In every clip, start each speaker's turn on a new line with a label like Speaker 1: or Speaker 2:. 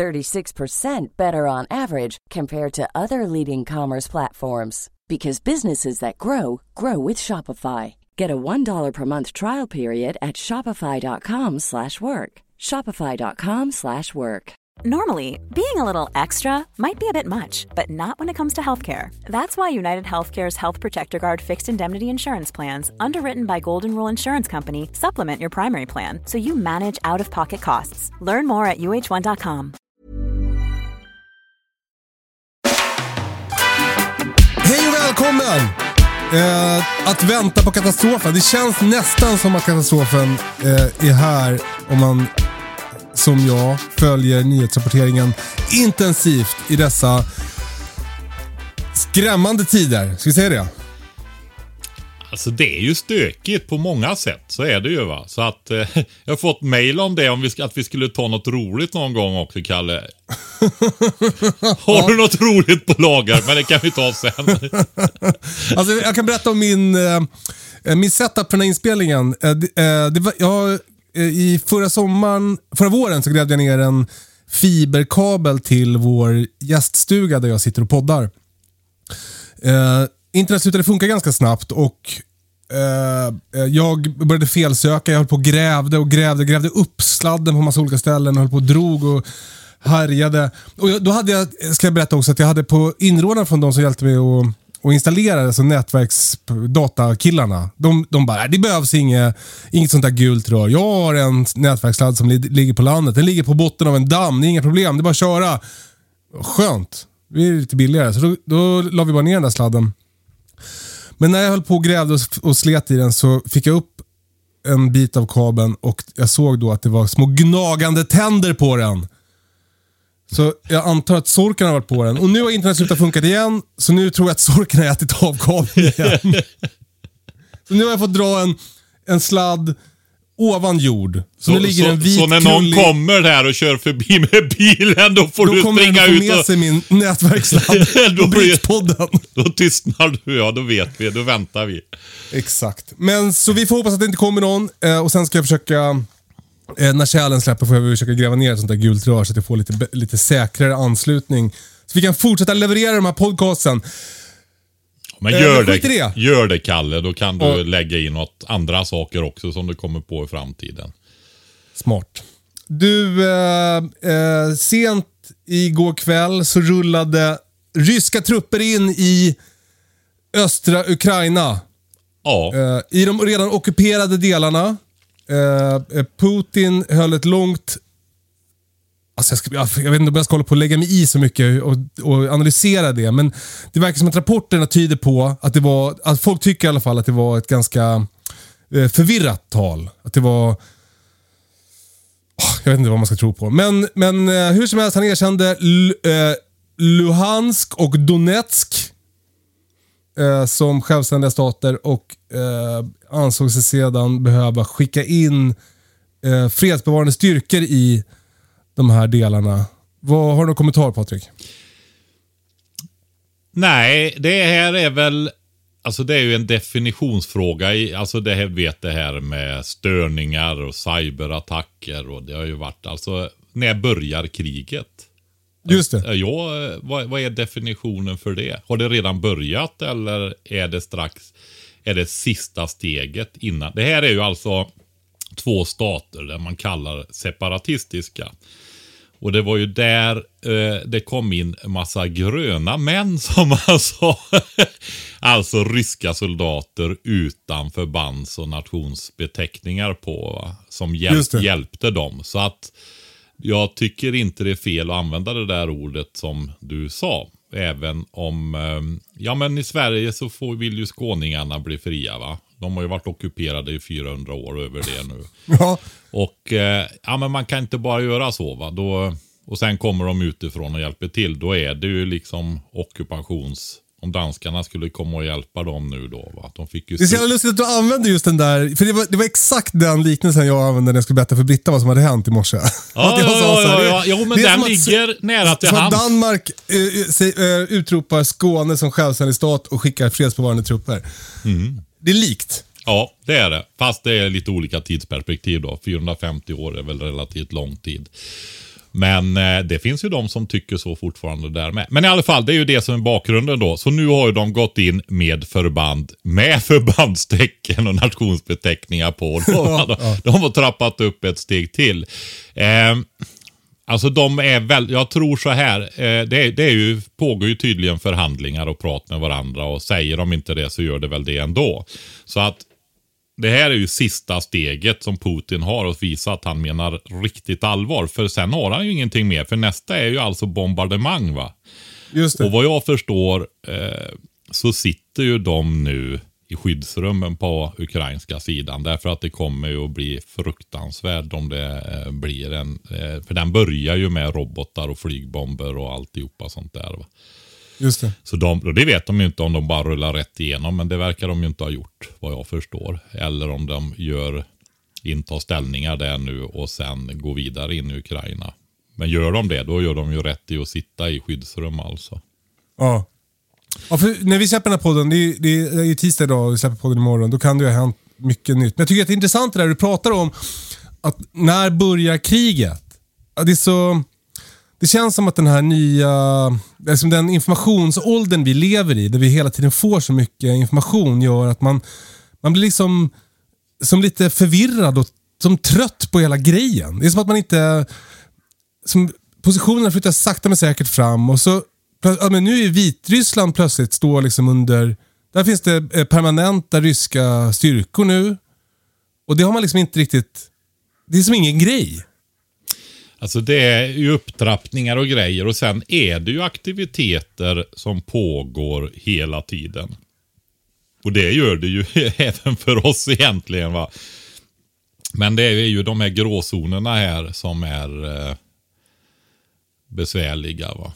Speaker 1: 36% better on average compared to other leading commerce platforms because businesses that grow grow with Shopify. Get a $1 per month trial period at shopify.com/work. shopify.com/work.
Speaker 2: Normally, being a little extra might be a bit much, but not when it comes to healthcare. That's why United Healthcare's Health Protector Guard fixed indemnity insurance plans, underwritten by Golden Rule Insurance Company, supplement your primary plan so you manage out of pocket costs. Learn more at uh1.com.
Speaker 3: välkommen! Eh, att vänta på katastrofen. Det känns nästan som att katastrofen eh, är här om man som jag följer nyhetsrapporteringen intensivt i dessa skrämmande tider. Ska vi säga det?
Speaker 4: Alltså det är ju stökigt på många sätt, så är det ju va. Så att eh, jag har fått mail om det, om vi att vi skulle ta något roligt någon gång också, Kalle. Har du något roligt på lager? Men det kan vi ta sen.
Speaker 3: Alltså, jag kan berätta om min, eh, min setup för den här inspelningen. Eh, det, eh, det var, jag, eh, I förra sommaren, förra våren så grävde jag ner en fiberkabel till vår gäststuga där jag sitter och poddar. Internet slutade funka ganska snabbt och eh, eh, jag började felsöka. Jag höll på och grävde och grävde. Grävde upp sladden på massa olika ställen och höll på och drog och härjade. Och jag, då hade jag, ska jag berätta också, att jag hade på inrådan från de som hjälpte mig att och installera alltså nätverksdatakillarna. De, de bara, det behövs inget, inget sånt där gult rör. Jag har en nätverkssladd som li, ligger på landet. Den ligger på botten av en damm. Det är inga problem. Det är bara att köra. Skönt. Det är lite billigare. Så då, då la vi bara ner den där sladden. Men när jag höll på och grävde och, slet i den så fick jag upp en bit av kabeln och jag såg då att det var små gnagande tänder på den. Så jag antar att sorken har varit på den. Och nu har internet slutat funka igen, så nu tror jag att sorken har ätit av kabeln igen. så nu har jag fått dra en, en sladd ovan jord. Så,
Speaker 4: Så,
Speaker 3: nu ligger
Speaker 4: så,
Speaker 3: en vit
Speaker 4: så när någon
Speaker 3: krullig-
Speaker 4: kommer här och kör förbi med bilen, då får
Speaker 3: Då
Speaker 4: du
Speaker 3: kommer den
Speaker 4: springa
Speaker 3: att få
Speaker 4: ut
Speaker 3: med
Speaker 4: och...
Speaker 3: sig min nätverkssladd
Speaker 4: Då
Speaker 3: och Britspodden.
Speaker 4: Då tystnar du, ja då vet vi, då väntar vi.
Speaker 3: Exakt. Men så vi får hoppas att det inte kommer någon eh, och sen ska jag försöka Eh, när kärlen släpper får jag försöka gräva ner ett sånt där gult rör så att jag får lite, lite säkrare anslutning. Så vi kan fortsätta leverera de här podcasten.
Speaker 4: Men
Speaker 3: Eh,
Speaker 4: gör, det,
Speaker 3: det.
Speaker 4: gör det Kalle, då kan du
Speaker 3: Ja.
Speaker 4: lägga in något andra saker också som du kommer på i framtiden.
Speaker 3: Smart. Du, eh, eh, sent igår kväll så rullade ryska trupper in i östra Ukraina.
Speaker 4: Ja,
Speaker 3: Eh, I de redan ockuperade delarna. Eh, Putin höll ett långt... Alltså jag, ska, jag, jag vet inte om jag ska hålla på att lägga mig i så mycket och, och analysera det, men det verkar som att rapporterna tyder på att det var, att folk tycker i alla fall att det var ett ganska eh, förvirrat tal. Att det var... Ah, jag vet inte vad man ska tro på. Men, men eh, hur som helst, han erkände L- eh, Luhansk och Donetsk eh, som självständiga stater och eh, ansåg sig sedan behöva skicka in eh, fredsbevarande styrkor i de här delarna. Vad, har du någon kommentar Patrik?
Speaker 4: nej, det här är väl... Alltså det är ju en definitionsfråga. I, alltså det här vet det här med störningar och cyberattacker och det har ju varit alltså... När börjar kriget?
Speaker 3: Just det.
Speaker 4: Ja, Ja, vad, vad är definitionen för det? Har det redan börjat eller är det strax, är det sista steget innan? Det här är ju alltså två stater där man kallar separatistiska. Och det var ju där eh, det kom in massa gröna män som alltså, alltså ryska soldater utan förbands och nationsbeteckningar på, va? som hjälp, hjälpte dem. Så att jag tycker inte det är fel att använda det där ordet som du sa. Även om, eh, ja men i Sverige så får, vill ju skåningarna bli fria va. De har ju varit ockuperade i 400 år över det nu.
Speaker 3: Ja,
Speaker 4: Och eh, ja, men man kan inte bara göra så va. Då, och sen kommer de utifrån och hjälper till. Då är det ju liksom ockupations... Om danskarna skulle komma och hjälpa dem nu då. Va? De fick ju
Speaker 3: Det är så jävla lustigt att du använder just den där, för det var, det var exakt den liknelsen jag använde när jag skulle berätta för Britta vad som hade hänt i morse.
Speaker 4: Ja, ja, ja,
Speaker 3: det-
Speaker 4: ja. Jo, men den
Speaker 3: att-
Speaker 4: ligger nära till hands.
Speaker 3: Danmark eh, se- eh, utropar Skåne som självständig stat och skickar fredsbevarande trupper.
Speaker 4: Mm.
Speaker 3: Det är likt.
Speaker 4: Ja, det är det. Fast det är lite olika tidsperspektiv då. 450 år är väl relativt lång tid. Men eh, det finns ju de som tycker så fortfarande där med. Men i alla fall, det är ju det som är bakgrunden då. Så nu har ju de gått in med förband, med förbandstecken och nationsbeteckningar på. De, de, de har trappat upp ett steg till. Eh, Alltså de är väl, jag tror så här, eh, det, är- det är ju, pågår ju tydligen förhandlingar och prat med varandra och säger de inte det så gör det väl det ändå. Så att det här är ju sista steget som Putin har att visa att han menar riktigt allvar. För sen har han ju ingenting mer, för nästa är ju alltså bombardemang va.
Speaker 3: Just det.
Speaker 4: Och vad jag förstår eh, så sitter ju de nu i skyddsrummen på ukrainska sidan. Därför att det kommer ju att bli fruktansvärt om det eh, blir en... Eh, för den börjar ju med robotar och flygbomber och alltihopa sånt där. Va?
Speaker 3: Just det.
Speaker 4: Så de, och det vet de ju inte om de bara rullar rätt igenom. Men det verkar de ju inte ha gjort vad jag förstår. Eller om de gör intar ställningar där nu och sen går vidare in i Ukraina. Men gör de det, då gör de ju rätt i att sitta i skyddsrum alltså.
Speaker 3: Ja ja för när vi släpper den här podden, det är, det är ju tisdag idag och vi släpper podden imorgon, då kan det ju ha hänt mycket nytt. Men jag tycker att det är intressant det där du pratar om, att när börjar kriget? Ja, Det är så... Det känns som att den här nya, liksom den informationsåldern vi lever i, där vi hela tiden får så mycket information, gör att man, man blir liksom som lite förvirrad och som trött på hela grejen. Det är som att man inte som positionerna flyttar sakta men säkert fram och så ja, men nu är Vitryssland plötsligt står liksom under, där finns det eh, permanenta ryska styrkor nu. Och det har man liksom inte riktigt, det är som ingen grej.
Speaker 4: Alltså det är ju upptrappningar och grejer och sen är det ju aktiviteter som pågår hela tiden. Och det gör det ju även för oss egentligen. va. Men det är ju de här gråzonerna här som är eh, besvärliga. va.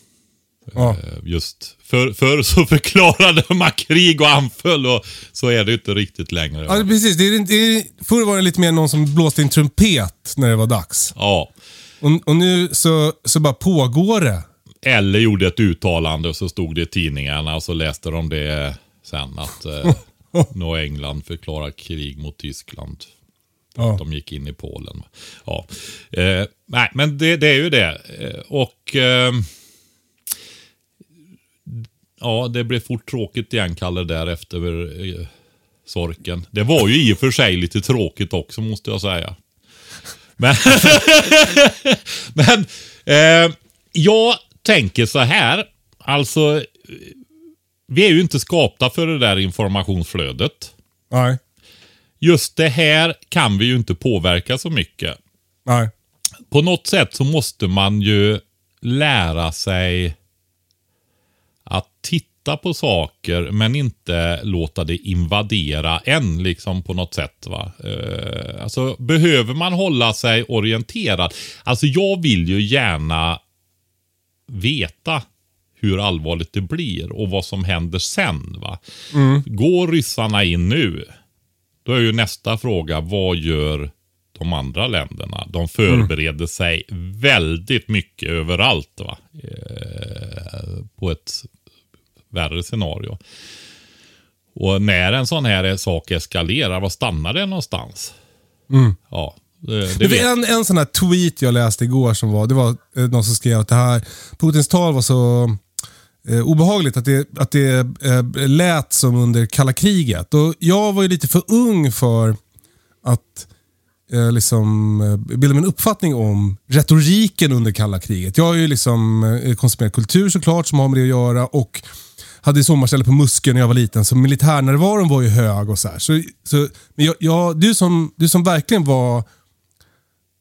Speaker 3: Ja.
Speaker 4: Eh, Just för, förr så förklarade man krig och anföll och så är det ju inte riktigt längre.
Speaker 3: Ja, precis. Det är, det är, förr var det lite mer någon som blåste i en trumpet när det var dags.
Speaker 4: Ja.
Speaker 3: Och, och nu så, så bara pågår det.
Speaker 4: Eller gjorde ett uttalande och så stod det i tidningarna och så läste de det sen att eh, har England förklarat krig mot Tyskland.
Speaker 3: Ja.
Speaker 4: De gick in i Polen. Ja. Eh, nej, men det, det är ju det. Eh, och eh, ja, det blev fort tråkigt igen, Kalle, där efter eh, sorken. Det var ju i och för sig lite tråkigt också, måste jag säga. Men, men eh, jag tänker så här. Alltså, vi är ju inte skapta för det där informationsflödet.
Speaker 3: Nej.
Speaker 4: Just det här kan vi ju inte påverka så mycket.
Speaker 3: Nej.
Speaker 4: På något sätt så måste man ju lära sig titta på saker men inte låta det invadera en liksom på något sätt. Va? Eh, alltså behöver man hålla sig orienterad. Alltså jag vill ju gärna veta hur allvarligt det blir och vad som händer sen. Va? Går ryssarna in nu? Då är ju nästa fråga, vad gör de andra länderna? De förbereder sig väldigt mycket överallt. Va? Eh, på ett värre scenario. Och när en sån här sak eskalerar, vad stannar det någonstans? Ja, det, det
Speaker 3: var en, en sån här tweet jag läste igår som var, det var eh, någon som skrev att det här, Putins tal var så eh, obehagligt att det, att det eh, lät som under kalla kriget. Och jag var ju lite för ung för att eh, liksom, eh, bilda mig en uppfattning om retoriken under kalla kriget. Jag har ju liksom eh, konsumerat kultur såklart som har med det att göra och hade sommarställe på Muskeln när jag var liten, så militärnärvaron var ju hög och så här. Så, så, men jag, jag, du, som, du som verkligen var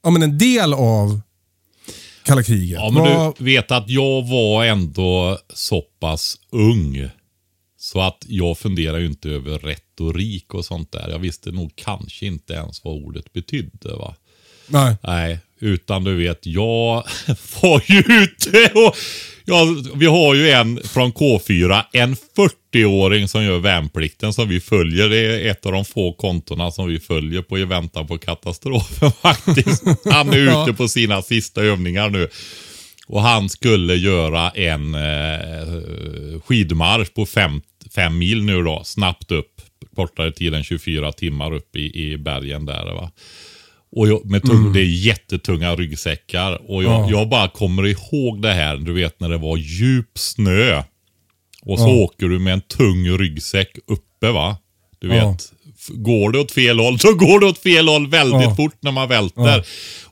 Speaker 3: ja, men en del av kalla kriget.
Speaker 4: Ja, men
Speaker 3: var,
Speaker 4: du vet att jag var ändå så pass ung. Så att jag funderar ju inte över retorik och sånt där. Jag visste nog kanske inte ens vad ordet betydde. va.
Speaker 3: nej,
Speaker 4: Nej, Utan du vet, jag var ju ute och ja, vi har ju en från K4, en 40-åring som gör värnplikten som vi följer. Det är ett av de få kontona som vi följer på i väntan på katastrofen faktiskt. Han är ute på sina sista övningar nu. Och han skulle göra en eh, skidmarsch på fem, fem mil nu då, snabbt upp. Kortare tid än 24 timmar upp i, i bergen där. Va? Och jag, med tung, mm. Det är jättetunga ryggsäckar. Och jag, ja. jag, bara kommer ihåg det här, du vet när det var djup snö. Och så ja. åker du med en tung ryggsäck uppe va. Du vet. Ja. Går det åt fel håll så går det åt fel håll väldigt fort när man välter.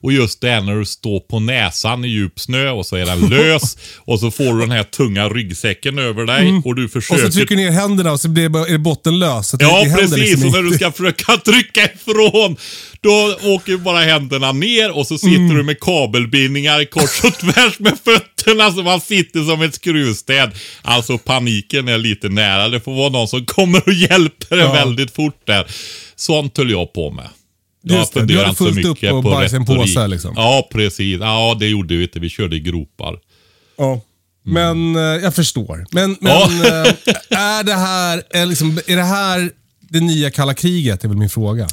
Speaker 4: Och just det när du står på näsan i djup snö och så är den lös och så får du den här tunga ryggsäcken över dig mm. och du försöker...
Speaker 3: Och så trycker du ner händerna och så blir är botten lös.
Speaker 4: ja, precis. Liksom och när du ska försöka trycka ifrån då åker bara händerna ner och så sitter mm. du med kabelbindningar kors och tvärs med fötterna så man sitter som ett skruvstäd. Alltså paniken är lite nära. Det får vara någon som kommer och hjälper ja. en väldigt fort där. Sånt höll jag på med.
Speaker 3: Jag Just det, du hade fullt upp och bajs i en påse liksom.
Speaker 4: Ja, precis. Ja, det gjorde vi inte. Vi körde i gropar.
Speaker 3: Ja. Men mm. jag förstår. Men, men ja. eh, är, det här, är, liksom, är det här det nya kalla kriget? är väl min fråga.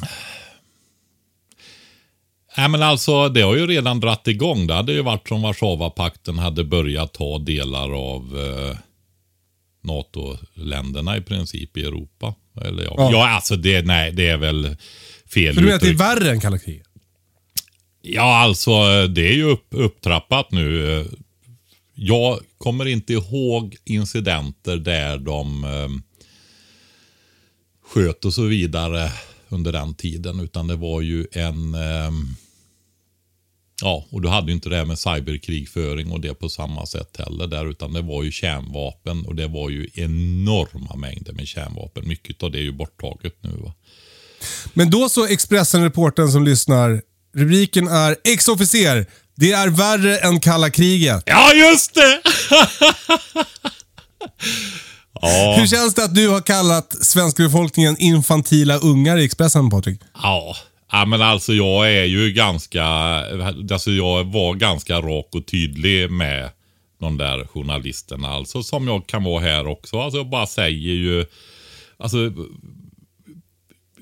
Speaker 4: Nej men alltså det har ju redan dratt igång. Det hade ju varit som Warszawapakten hade börjat ta delar av eh, NATO-länderna i princip i Europa. Eller ja. ja. ja, alltså det, nej, det är väl fel
Speaker 3: För du menar att det är värre än kalla kriget?
Speaker 4: Ja, alltså det är ju upp, upptrappat nu. Jag kommer inte ihåg incidenter där de eh, sköt och så vidare under den tiden. Utan det var ju en... Eh, ja, och du hade ju inte det här med cyberkrigföring och det på samma sätt heller där. Utan det var ju kärnvapen och det var ju enorma mängder med kärnvapen. Mycket av det är ju borttaget nu. Va?
Speaker 3: Men då så Expressen-reporten som lyssnar. Rubriken är Ex-officer. Det är värre än kalla kriget.
Speaker 4: Ja, just det!
Speaker 3: Ja. Hur känns det att du har kallat svenska befolkningen infantila ungar i Expressen, Patrik?
Speaker 4: Ja. Ja men alltså jag är ju ganska, alltså jag var ganska rak och tydlig med de där journalisterna. Alltså som jag kan vara här också. Alltså jag bara säger ju, alltså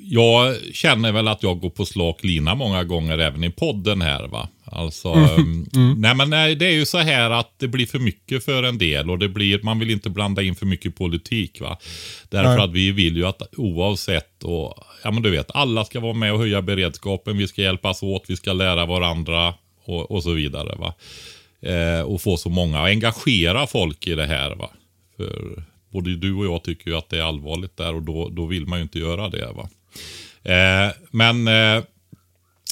Speaker 4: jag känner väl att jag går på slak lina många gånger även i podden här va. Alltså, mm. mm. mm. nej men nej, det är ju så här att det blir för mycket för en del och det blir, man vill inte blanda in för mycket politik va. Därför nej. att vi vill ju att oavsett och, ja men du vet, alla ska vara med och höja beredskapen, vi ska hjälpas åt, vi ska lära varandra och, och så vidare va. Eh, och få så många, och engagera folk i det här va. För både du och jag tycker ju att det är allvarligt där och då, då vill man ju inte göra det va. Eh, men eh,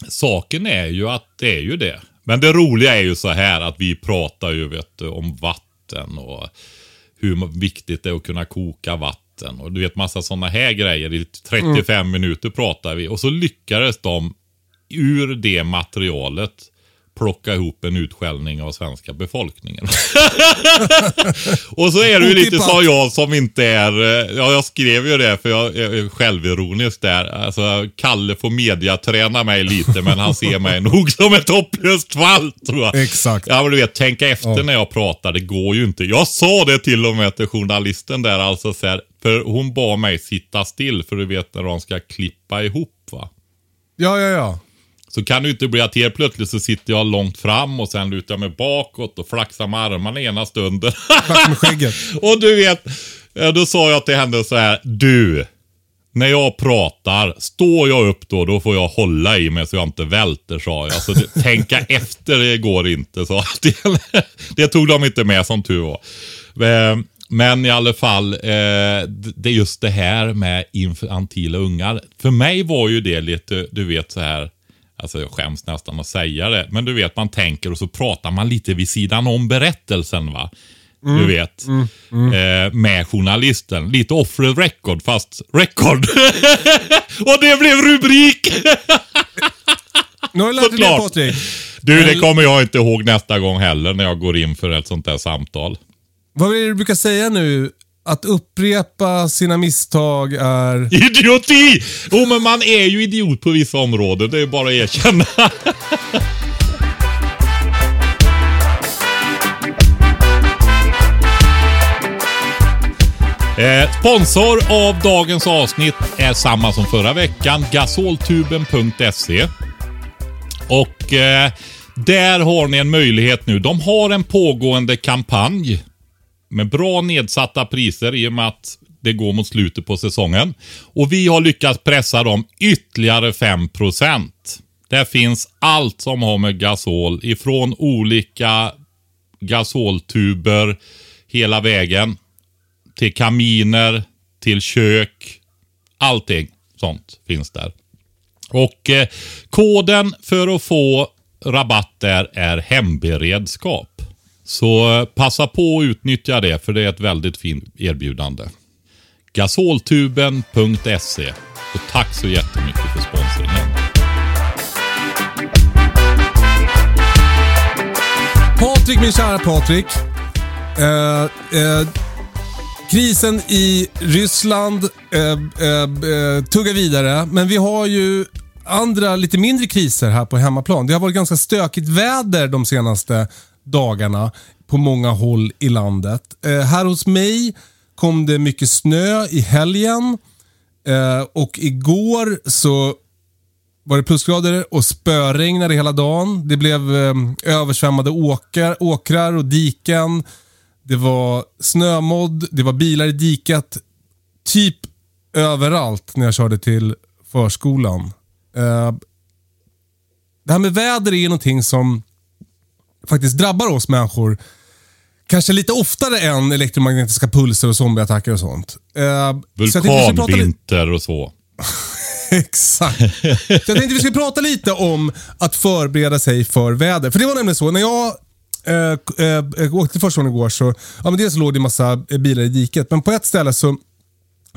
Speaker 4: saken är ju att det är ju det. Men det roliga är ju så här att vi pratar ju vet du, om vatten och hur viktigt det är att kunna koka vatten. Och du vet massa sådana här grejer. I 35 mm. minuter pratar vi. Och så lyckades de ur det materialet plocka ihop en utskällning av svenska befolkningen. och så är det ju lite som jag som inte är, eh, ja jag skrev ju det för jag är självironisk där. Alltså Kalle får mediaträna mig lite men han ser mig nog som ett hopplöst fall tror jag.
Speaker 3: Exakt.
Speaker 4: Ja men du vet, tänka efter ja. när jag pratar, det går ju inte. Jag sa det till och med till journalisten där alltså så här, för hon bad mig sitta still för du vet när de ska klippa ihop va.
Speaker 3: Ja, ja, ja.
Speaker 4: Så kan det inte bli att helt plötsligt så sitter jag långt fram och sen lutar jag mig bakåt och flaxar med armarna ena stunden.
Speaker 3: med skägget.
Speaker 4: och du vet, då sa jag till henne så här, du. När jag pratar, står jag upp då, då får jag hålla i mig så jag inte välter, sa jag. Så det, tänka efter det går inte, så det, det tog de inte med som tur var. Eh, men i alla fall, eh, det är just det här med infantila ungar. För mig var ju det lite, du vet så här, Alltså jag skäms nästan att säga det. Men du vet, man tänker och så pratar man lite vid sidan om berättelsen va. Mm. Du vet. Mm. Mm. Eh, med journalisten. Lite off record, fast record. och det blev rubrik!
Speaker 3: nu har du lärt Patrik.
Speaker 4: Du, det kommer jag inte ihåg nästa gång heller när jag går in för ett sånt där samtal.
Speaker 3: Vad är det du brukar säga nu? att upprepa sina misstag är...
Speaker 4: Idioti! Jo, oh, men man är ju idiot på vissa områden. Det är bara att erkänna. Eh, sponsor av dagens avsnitt är samma som förra veckan, gasoltuben.se. Och eh, där har ni en möjlighet nu. De har en pågående kampanj med bra nedsatta priser i och med att det går mot slutet på säsongen. Och vi har lyckats pressa dem ytterligare 5% Det finns allt som har med gasol ifrån olika gasoltuber hela vägen till kaminer, till kök. Allting sånt finns där. Och eh, koden för att få rabatt där är hemberedskap. Så eh, passa på att utnyttja det för det är ett väldigt fint erbjudande. Gasoltuben.se och tack så jättemycket för sponsringen.
Speaker 3: Patrik, min kära Patrik. Eh, eh, krisen i Ryssland eh, eh, eh, tuggar vidare, men vi har ju andra lite mindre kriser här på hemmaplan. Det har varit ganska stökigt väder de senaste dagarna på många håll i landet. Eh, här hos mig kom det mycket snö i helgen eh, och igår så var det plusgrader och spöregnade hela dagen. Det blev eh, översvämmade åkar, åkrar och diken. Det var snömodd, det var bilar i diket. Typ överallt när jag körde till förskolan. Eh, det här med väder är någonting som faktiskt drabbar oss människor. Kanske lite oftare än elektromagnetiska pulser och zombieattacker och sånt. Eh,
Speaker 4: Vulkanvinter och så.
Speaker 3: Exakt. Så jag tänkte vi skulle prata lite om att förbereda sig för väder. För det var nämligen så, när jag eh, eh, åkte till förskolan igår så, ja men dels låg det en massa eh, bilar i diket, men på ett ställe så,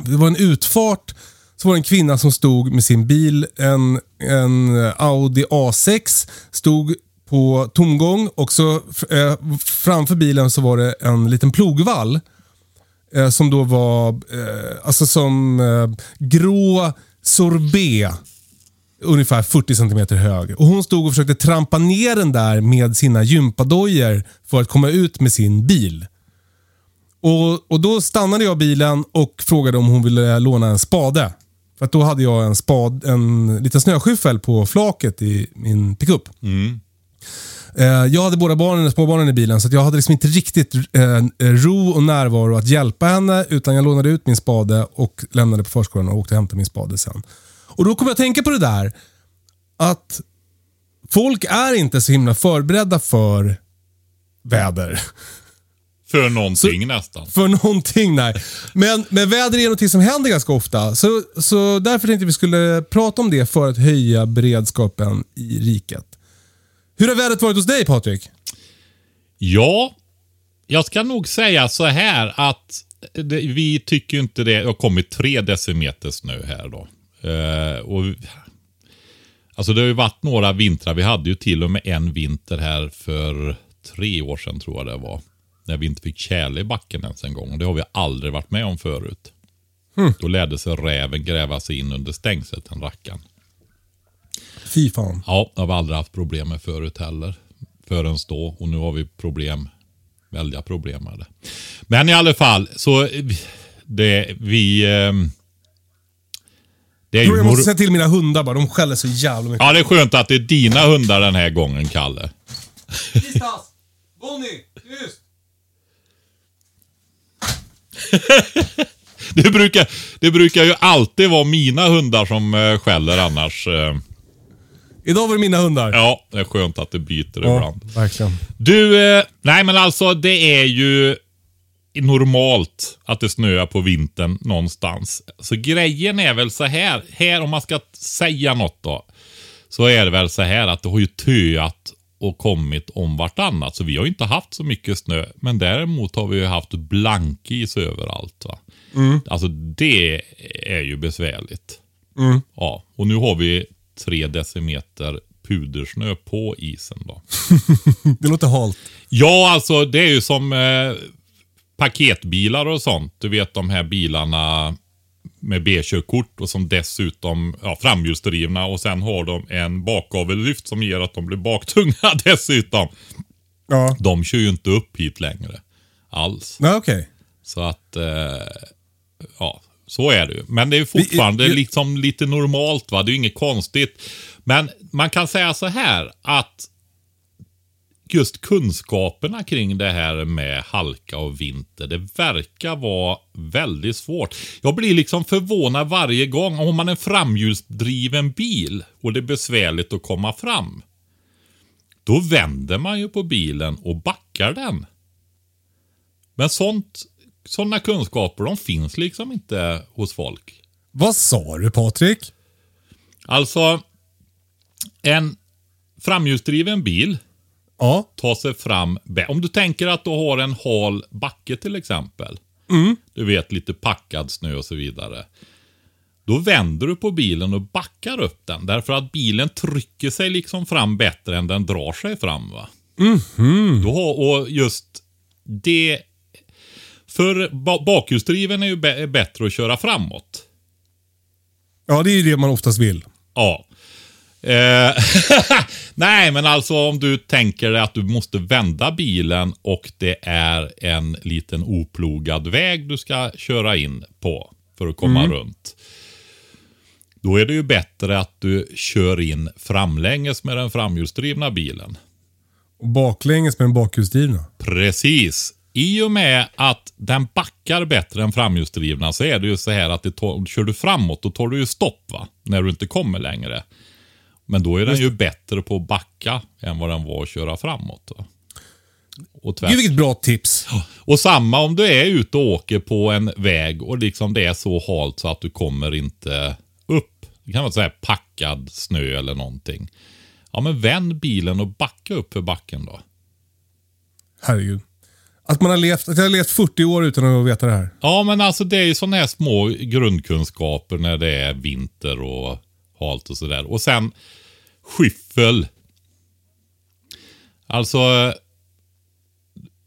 Speaker 3: det var en utfart, så var det en kvinna som stod med sin bil, en, en Audi A6, stod på tomgång och så eh, framför bilen så var det en liten plogvall. Eh, som då var eh, alltså som eh, grå sorbet. Ungefär 40 cm hög. Och Hon stod och försökte trampa ner den där med sina gympadojor för att komma ut med sin bil. Och, och Då stannade jag bilen och frågade om hon ville låna en spade. För att då hade jag en, spad, en liten snöskyffel på flaket i min pickup. Mm. Jag hade båda barnen, småbarnen i bilen så jag hade liksom inte riktigt eh, ro och närvaro att hjälpa henne utan jag lånade ut min spade och lämnade på förskolan och åkte och hämtade min spade sen. Och Då kom jag att tänka på det där att folk är inte så himla förberedda för väder.
Speaker 4: För någonting nästan.
Speaker 3: För någonting, nej. Men, men väder är någonting som händer ganska ofta. Så, så därför tänkte vi skulle prata om det för att höja beredskapen i riket. Hur har vädret varit hos dig Patrik?
Speaker 4: Ja, jag ska nog säga så här att det, vi tycker inte det. Det har kommit tre decimeter snö här då. Eh, och, alltså det har ju varit några vintrar. Vi hade ju till och med en vinter här för tre år sedan tror jag det var. När vi inte fick tjäle i backen ens en gång. Det har vi aldrig varit med om förut. Då lärde sig räven gräva sig in under stängslet, den rackaren.
Speaker 3: Fy fan.
Speaker 4: Ja, det har vi aldrig haft problem med förut heller. Förrän då. Och nu har vi problem. Väldiga problem med det. Men i alla fall, så det vi... ehm, Det är
Speaker 3: Jag
Speaker 4: ju
Speaker 3: måste
Speaker 4: mor-
Speaker 3: säga till mina hundar bara. De skäller så jävla mycket.
Speaker 4: ja, det är skönt att det är dina hundar den här gången, Kalle.
Speaker 3: Bonnie! Tyst!
Speaker 4: Det brukar, det brukar ju alltid vara mina hundar som eh, skäller annars.
Speaker 3: Idag var det mina hundar.
Speaker 4: Ja, det är skönt att det byter ibland.
Speaker 3: verkligen.
Speaker 4: Du, eh, nej men alltså det är ju normalt att det snöar på vintern någonstans. Så grejen är väl så här, här om man ska säga något då. Så är det väl så här att det har ju töat och kommit om vartannat. Så vi har ju inte haft så mycket snö. Men däremot har vi ju haft blankis överallt. Va? Alltså det är ju besvärligt. Ja, och nu har vi tre decimeter pudersnö på isen då.
Speaker 3: Det låter halt.
Speaker 4: Ja, alltså det är ju som eh, paketbilar och sånt. Du vet de här bilarna med B-körkort och som dessutom ja, framhjulsdrivna och sen har de en bakgavellyft som ger att de blir baktunga dessutom.
Speaker 3: Ja.
Speaker 4: De kör ju inte upp hit längre alls.
Speaker 3: Nej, okej.
Speaker 4: Så att eh, ja, så är det ju. Men det är fortfarande
Speaker 3: Vi- vi-
Speaker 4: liksom lite normalt va. Det är ju inget konstigt. Men man kan säga så här att just kunskaperna kring det här med halka och vinter, det verkar vara väldigt svårt. Jag blir liksom förvånad varje gång om man är en framhjulsdriven bil och det är besvärligt att komma fram. Då vänder man ju på bilen och backar den. Men sånt, sådana kunskaper de finns liksom inte hos folk.
Speaker 3: Vad sa du Patrik?
Speaker 4: Alltså, en framhjulsdriven bil
Speaker 3: Ja.
Speaker 4: tar sig fram Om du tänker att du har en hal backe till exempel. Du vet lite packad snö och så vidare. Då vänder du på bilen och backar upp den. Därför att bilen trycker sig liksom fram bättre än den drar sig fram. va. Då har, och just det... För ba- bakhjulsdriven är ju är bättre att köra framåt.
Speaker 3: Ja, det är ju det man oftast vill.
Speaker 4: Ja. Eh, Nej, men alltså om du tänker dig att du måste vända bilen och det är en liten oplogad väg du ska köra in på för att komma runt. Då är det ju bättre att du kör in framlänges med den framhjulsdrivna bilen.
Speaker 3: Och baklänges med den bakhjulsdrivna.
Speaker 4: Precis. I och med att den backar bättre än framhjulsdrivna så är det ju så här att det tar, kör du framåt då tar du ju stopp va? När du inte kommer längre. Men då är den ju bättre på att backa än vad den var att köra framåt. Va? Och
Speaker 3: Gud
Speaker 4: tvärtom.
Speaker 3: vilket bra tips.
Speaker 4: Och samma om du är ute och åker på en väg och liksom det är så halt så att du kommer inte upp. Det kan vara så här packad snö eller någonting. Ja men vänd bilen och backa upp för backen då.
Speaker 3: Herregud. Att man har levt, att jag har levt 40 år utan att veta det här.
Speaker 4: Ja, men alltså det är ju sådana här små grundkunskaper när det är vinter och halt och sådär. Och sen skyffel. Alltså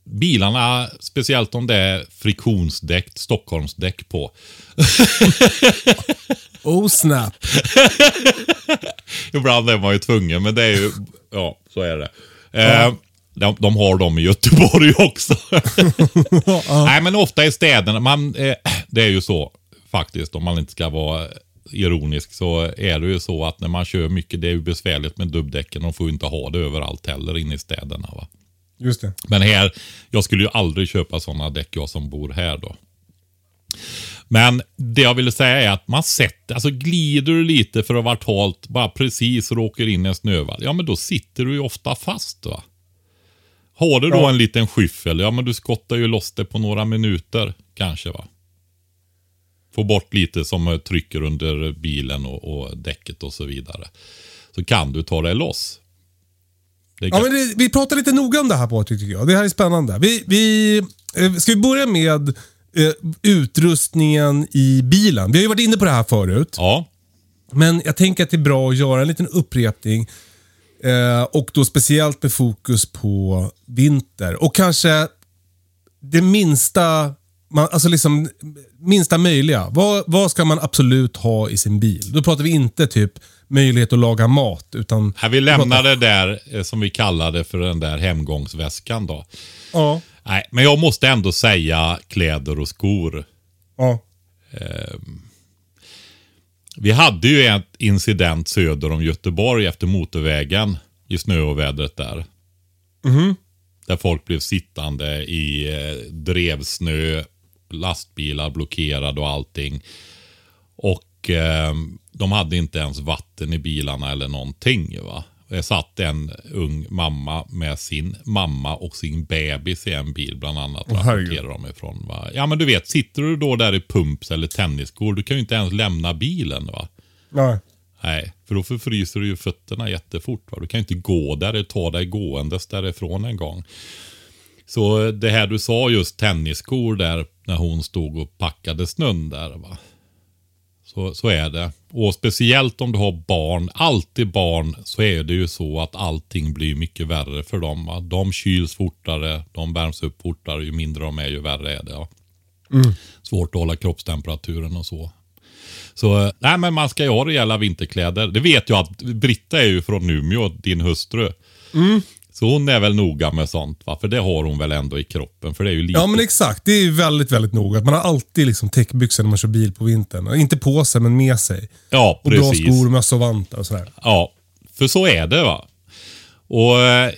Speaker 4: bilarna, speciellt om det är friktionsdäck, Stockholmsdäck på.
Speaker 3: Oh snap.
Speaker 4: Ibland är man ju tvungen, men det är ju, ja, så är det. Eh, de, de har dem i Göteborg också. Nej, men ofta i städerna, man, eh, det är ju så faktiskt, om man inte ska vara ironisk, så är det ju så att när man kör mycket, det är ju besvärligt med dubbdäcken. De får ju inte ha det överallt heller inne i städerna. Va?
Speaker 3: Just det.
Speaker 4: Men här, jag skulle ju aldrig köpa sådana däck, jag som bor här då. Men det jag ville säga är att man sätter, alltså glider du lite för att vara halt, bara precis och åker in i en snövall, ja men då sitter du ju ofta fast va. Har du då
Speaker 3: Ja.
Speaker 4: en liten skyffel, ja men du skottar ju loss det på några minuter kanske va. Få bort lite som trycker under bilen och, och däcket och så vidare. Så kan du ta det loss. Det
Speaker 3: Ja, men det, vi pratar lite noga om det här Patrik tycker jag. Det här är spännande. Vi, vi, eh, ska vi börja med eh, utrustningen i bilen? Vi har ju varit inne på det här förut.
Speaker 4: ja.
Speaker 3: Men jag tänker att det är bra att göra en liten upprepning. Eh, och då speciellt med fokus på vinter. Och kanske det minsta, man, alltså liksom, minsta möjliga. Vad, vad ska man absolut ha i sin bil? Då pratar vi inte typ möjlighet att laga mat. Utan
Speaker 4: Här, vi lämnar det där eh, som vi kallade för den där hemgångsväskan då.
Speaker 3: Ja.
Speaker 4: Nej, men jag måste ändå säga kläder och skor.
Speaker 3: ja.
Speaker 4: Vi hade ju en incident söder om Göteborg efter motorvägen i snöovädret där. Där folk blev sittande i eh, drevsnö, lastbilar blockerade och allting. Och eh, de hade inte ens vatten i bilarna eller någonting. Va? Det satt en ung mamma med sin mamma och sin bebis i en bil bland annat.
Speaker 3: Herregud.
Speaker 4: rapporterar de ifrån. Va? Ja men du vet, sitter du då där i pumps eller tennisskor, du kan ju inte ens lämna bilen. va.
Speaker 3: Nej.
Speaker 4: Nej, för då förfryser du ju fötterna jättefort. Va? Du kan ju inte gå där eller ta dig gåendes därifrån en gång. Så det här du sa just tennisskor där när hon stod och packade snön där. Va? Så, så är det. Och speciellt om du har barn, alltid barn, så är det ju så att allting blir mycket värre för dem. Va? De kyls fortare, de värms upp fortare, ju mindre de är ju värre är det. Ja. Svårt att hålla kroppstemperaturen och så. Så nej, men man ska ju ha rejäla vinterkläder. Det vet jag att Britta är ju från Umeå, din hustru. Så hon är väl noga med sånt va? För det har hon väl ändå i kroppen. För det är ju lite...
Speaker 3: Ja men exakt, det är ju väldigt, väldigt noga. Man har alltid liksom täckbyxor när man kör bil på vintern. Inte på sig, men med sig.
Speaker 4: ja,
Speaker 3: Och bra
Speaker 4: precis.
Speaker 3: skor, mössa och vantar och sådär.
Speaker 4: Ja, för så är det va. Och eh,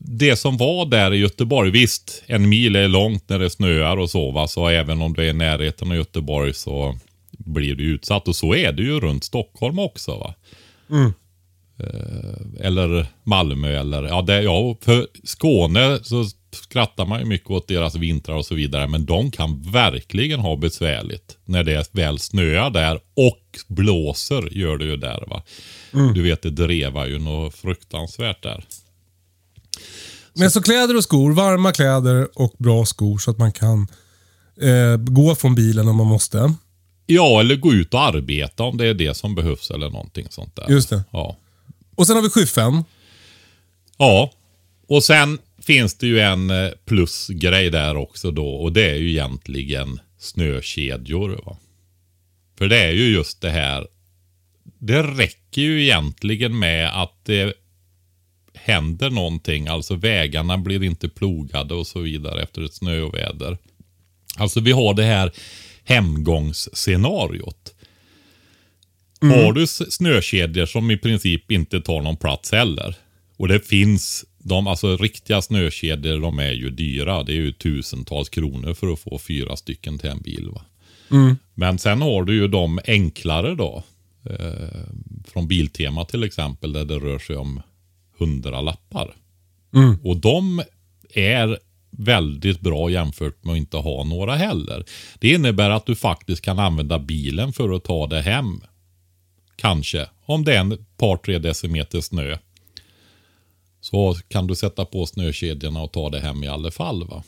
Speaker 4: det som var där i Göteborg, visst en mil är långt när det snöar och så va. Så även om du är i närheten av Göteborg så blir du utsatt. Och så är det ju runt Stockholm också va. Eh, eller Malmö eller, ja, det, ja för Skåne så skrattar man ju mycket åt deras vintrar och så vidare. Men de kan verkligen ha besvärligt när det väl snöar där och blåser gör det ju där va. Du vet det drevar ju något fruktansvärt där.
Speaker 3: Men så kläder och skor, varma kläder och bra skor så att man kan eh, gå från bilen om man måste.
Speaker 4: Ja, eller gå ut och arbeta om det är det som behövs eller någonting sånt där.
Speaker 3: Just det.
Speaker 4: Ja.
Speaker 3: Och sen har vi skyffen.
Speaker 4: Ja, och sen finns det ju en eh, plusgrej där också då och det är ju egentligen snökedjor. Va? För det är ju just det här. Det räcker ju egentligen med att det händer någonting. Alltså vägarna blir inte plogade och så vidare efter ett snöoväder. Alltså vi har det här hemgångsscenariot. Har du snökedjor som i princip inte tar någon plats heller. Och det finns, de, alltså riktiga snökedjor de är ju dyra. Det är ju tusentals kronor för att få fyra stycken till en bil. Va? Men sen har du ju de enklare då. Eh, från Biltema till exempel där det rör sig om hundra lappar. Och de är väldigt bra jämfört med att inte ha några heller. Det innebär att du faktiskt kan använda bilen för att ta dig hem. Kanske. Om det är en par tre decimeter snö. Så kan du sätta på snökedjorna och ta dig hem i alla fall. va.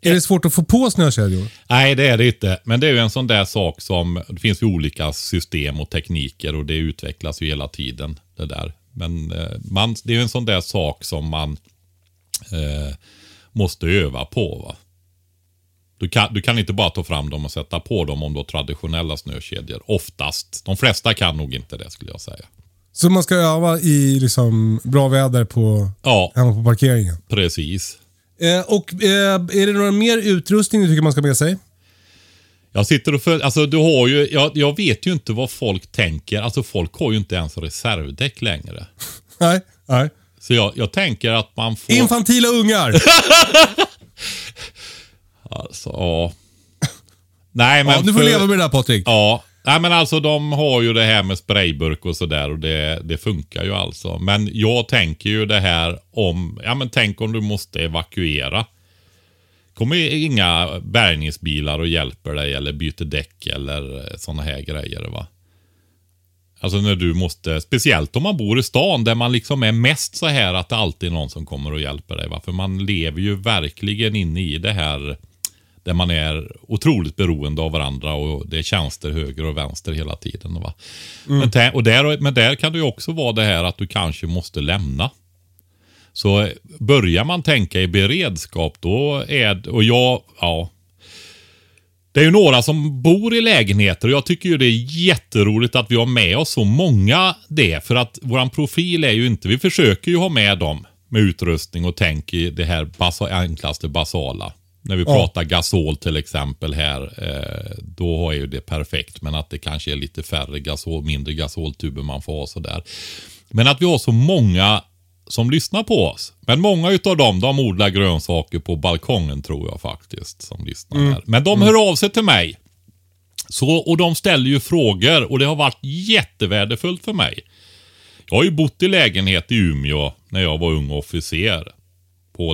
Speaker 3: Är det svårt att få på snökedjor?
Speaker 4: Nej, det är det inte. Men det är ju en sån där sak som, det finns ju olika system och tekniker och det utvecklas ju hela tiden. det där. Men eh, man, det är ju en sån där sak som man eh, måste öva på. Va? Du kan, du kan inte bara ta fram dem och sätta på dem om du har traditionella snökedjor. Oftast. De flesta kan nog inte det skulle jag säga.
Speaker 3: Så man ska öva i liksom bra väder på,
Speaker 4: Ja,
Speaker 3: hemma på parkeringen.
Speaker 4: precis.
Speaker 3: Eh, och eh, Är det några mer utrustning du tycker man ska med sig?
Speaker 4: Jag sitter och för, alltså du har ju, jag, jag vet ju inte vad folk tänker. Alltså folk har ju inte ens reservdäck längre.
Speaker 3: Nej. Nej.
Speaker 4: Så jag, jag tänker att man får...
Speaker 3: Infantila ungar!
Speaker 4: Alltså, ja. Nej, men
Speaker 3: ja, du får
Speaker 4: för-
Speaker 3: leva med det där Patrik.
Speaker 4: Ja. Nej, men alltså de har ju det här med sprayburk och sådär och det, det funkar ju alltså. Men jag tänker ju det här om, ja men tänk om du måste evakuera. Kommer inga bärgningsbilar och hjälper dig eller byter däck eller sådana här grejer va. Alltså när du måste, speciellt om man bor i stan där man liksom är mest så här att det alltid är någon som kommer och hjälper dig. Va? För man lever ju verkligen inne i det här där man är otroligt beroende av varandra och det är tjänster höger och vänster hela tiden. Va? Men, tä- och där, men där kan det ju också vara det här att du kanske måste lämna. Så eh, börjar man tänka i beredskap då är och jag, ja. Det är ju några som bor i lägenheter och jag tycker ju det är jätteroligt att vi har med oss så många det. För att våran profil är ju inte, vi försöker ju ha med dem med utrustning och tänk i det här basa, enklaste basala. När vi
Speaker 3: Ja.
Speaker 4: pratar gasol till exempel här, eh, då är ju det perfekt. Men att det kanske är lite färre gasol, mindre gasoltuber man får ha sådär. Men att vi har så många som lyssnar på oss. Men många utav dem, de odlar grönsaker på balkongen tror jag faktiskt. Som lyssnar här. Men de hör av sig till mig. Så, och de ställer ju frågor och det har varit jättevärdefullt för mig. Jag har ju bott i lägenhet i Umeå när jag var ung officer. På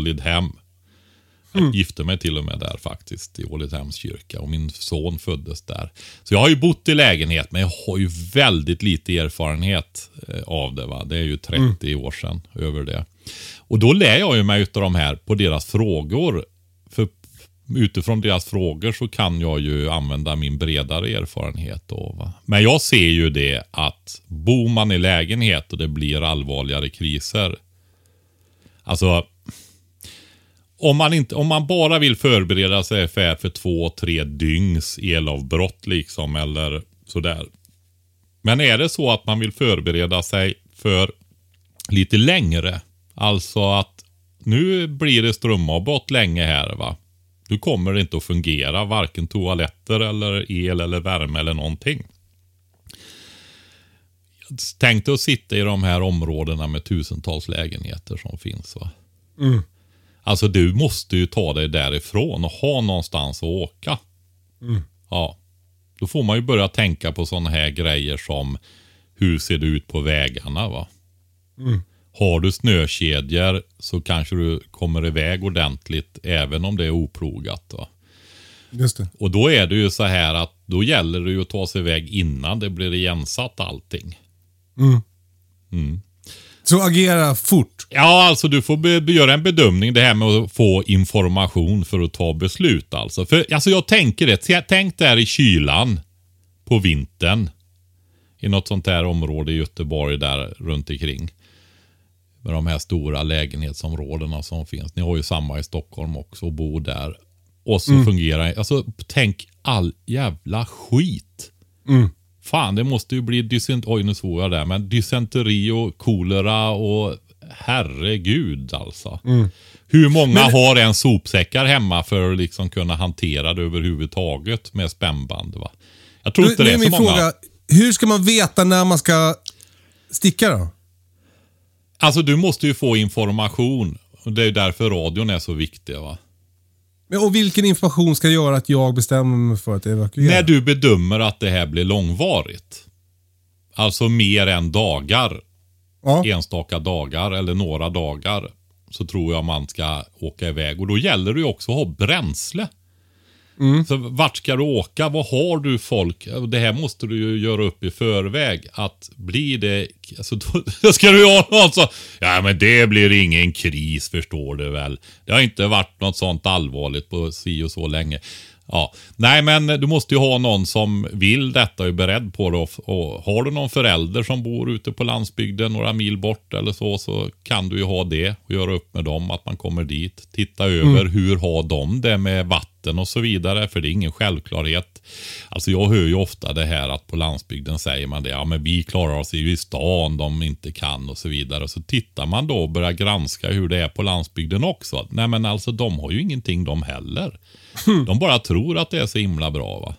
Speaker 4: Ålidhem. Jag gifte mig till och med där faktiskt, i Ålidhems kyrka. Och min son föddes där. Så jag har ju bott i lägenhet, men jag har ju väldigt lite erfarenhet eh, av det. Va? Det är ju 30 år sedan, över det. Och då lär jag ju mig utav de här på deras frågor. För utifrån deras frågor så kan jag ju använda min bredare erfarenhet. Då, va? Men jag ser ju det att bor man i lägenhet och det blir allvarligare kriser. Alltså, om man, inte, om man bara vill förbereda sig för, för två, tre dygns elavbrott liksom eller sådär. Men är det så att man vill förbereda sig för lite längre, alltså att nu blir det strömavbrott länge här va. Nu kommer det inte att fungera, varken toaletter eller el eller värme eller någonting. Tänk dig att sitta i de här områdena med tusentals lägenheter som finns. va. Mm. Alltså du måste ju ta dig därifrån och ha någonstans att åka. Ja. Då får man ju börja tänka på sådana här grejer som hur ser det ut på vägarna va. Har du snökedjor så kanske du kommer iväg ordentligt även om det är oplogat. Va?
Speaker 3: Just det.
Speaker 4: Och då är det ju så här att då gäller det ju att ta sig iväg innan det blir igensatt allting.
Speaker 3: Så agera fort.
Speaker 4: Ja, alltså du får be, göra en bedömning det här med att få information för att ta beslut alltså. För alltså jag tänker det, tänk där i kylan på vintern. I något sånt här område i Göteborg där runt omkring. Med de här stora lägenhetsområdena som finns. Ni har ju samma i Stockholm också och bor där. Och så fungerar Alltså tänk all jävla skit. Fan, det måste ju bli dysent... Oj, nu svor jag där. Men dysenteri och kolera och herregud alltså. Hur många har en sopsäckar hemma för att liksom kunna hantera det överhuvudtaget med spännband? Va? Jag tror
Speaker 3: Nu,
Speaker 4: inte det
Speaker 3: är
Speaker 4: så många.
Speaker 3: fråga, hur ska man veta när man ska sticka då?
Speaker 4: Alltså du måste ju få information. Och Det är därför radion är så viktig. va.
Speaker 3: Men, och vilken information ska göra att jag bestämmer mig för att evakuera?
Speaker 4: När du bedömer att det här blir långvarigt. Alltså mer än dagar.
Speaker 3: Ja.
Speaker 4: enstaka dagar eller några dagar så tror jag man ska åka iväg. Och då gäller det ju också att ha bränsle. Så vart ska du åka? Vad har du folk? Det här måste du ju göra upp i förväg. Att blir det... Alltså då ska du ha någon som... Ja men det blir ingen kris förstår du väl. Det har inte varit något sånt allvarligt på si och så länge. Ja, nej men du måste ju ha någon som vill detta och är beredd på det. Och, har du någon förälder som bor ute på landsbygden några mil bort eller så, så kan du ju ha det och göra upp med dem att man kommer dit. Titta över hur har de det med vatten och så vidare, för det är ingen självklarhet. Alltså jag hör ju ofta det här att på landsbygden säger man det, ja men vi klarar oss ju i stan, de inte kan och så vidare. Och så tittar man då och börjar granska hur det är på landsbygden också. Nej men alltså de har ju ingenting de heller. De bara tror att det är så himla bra va.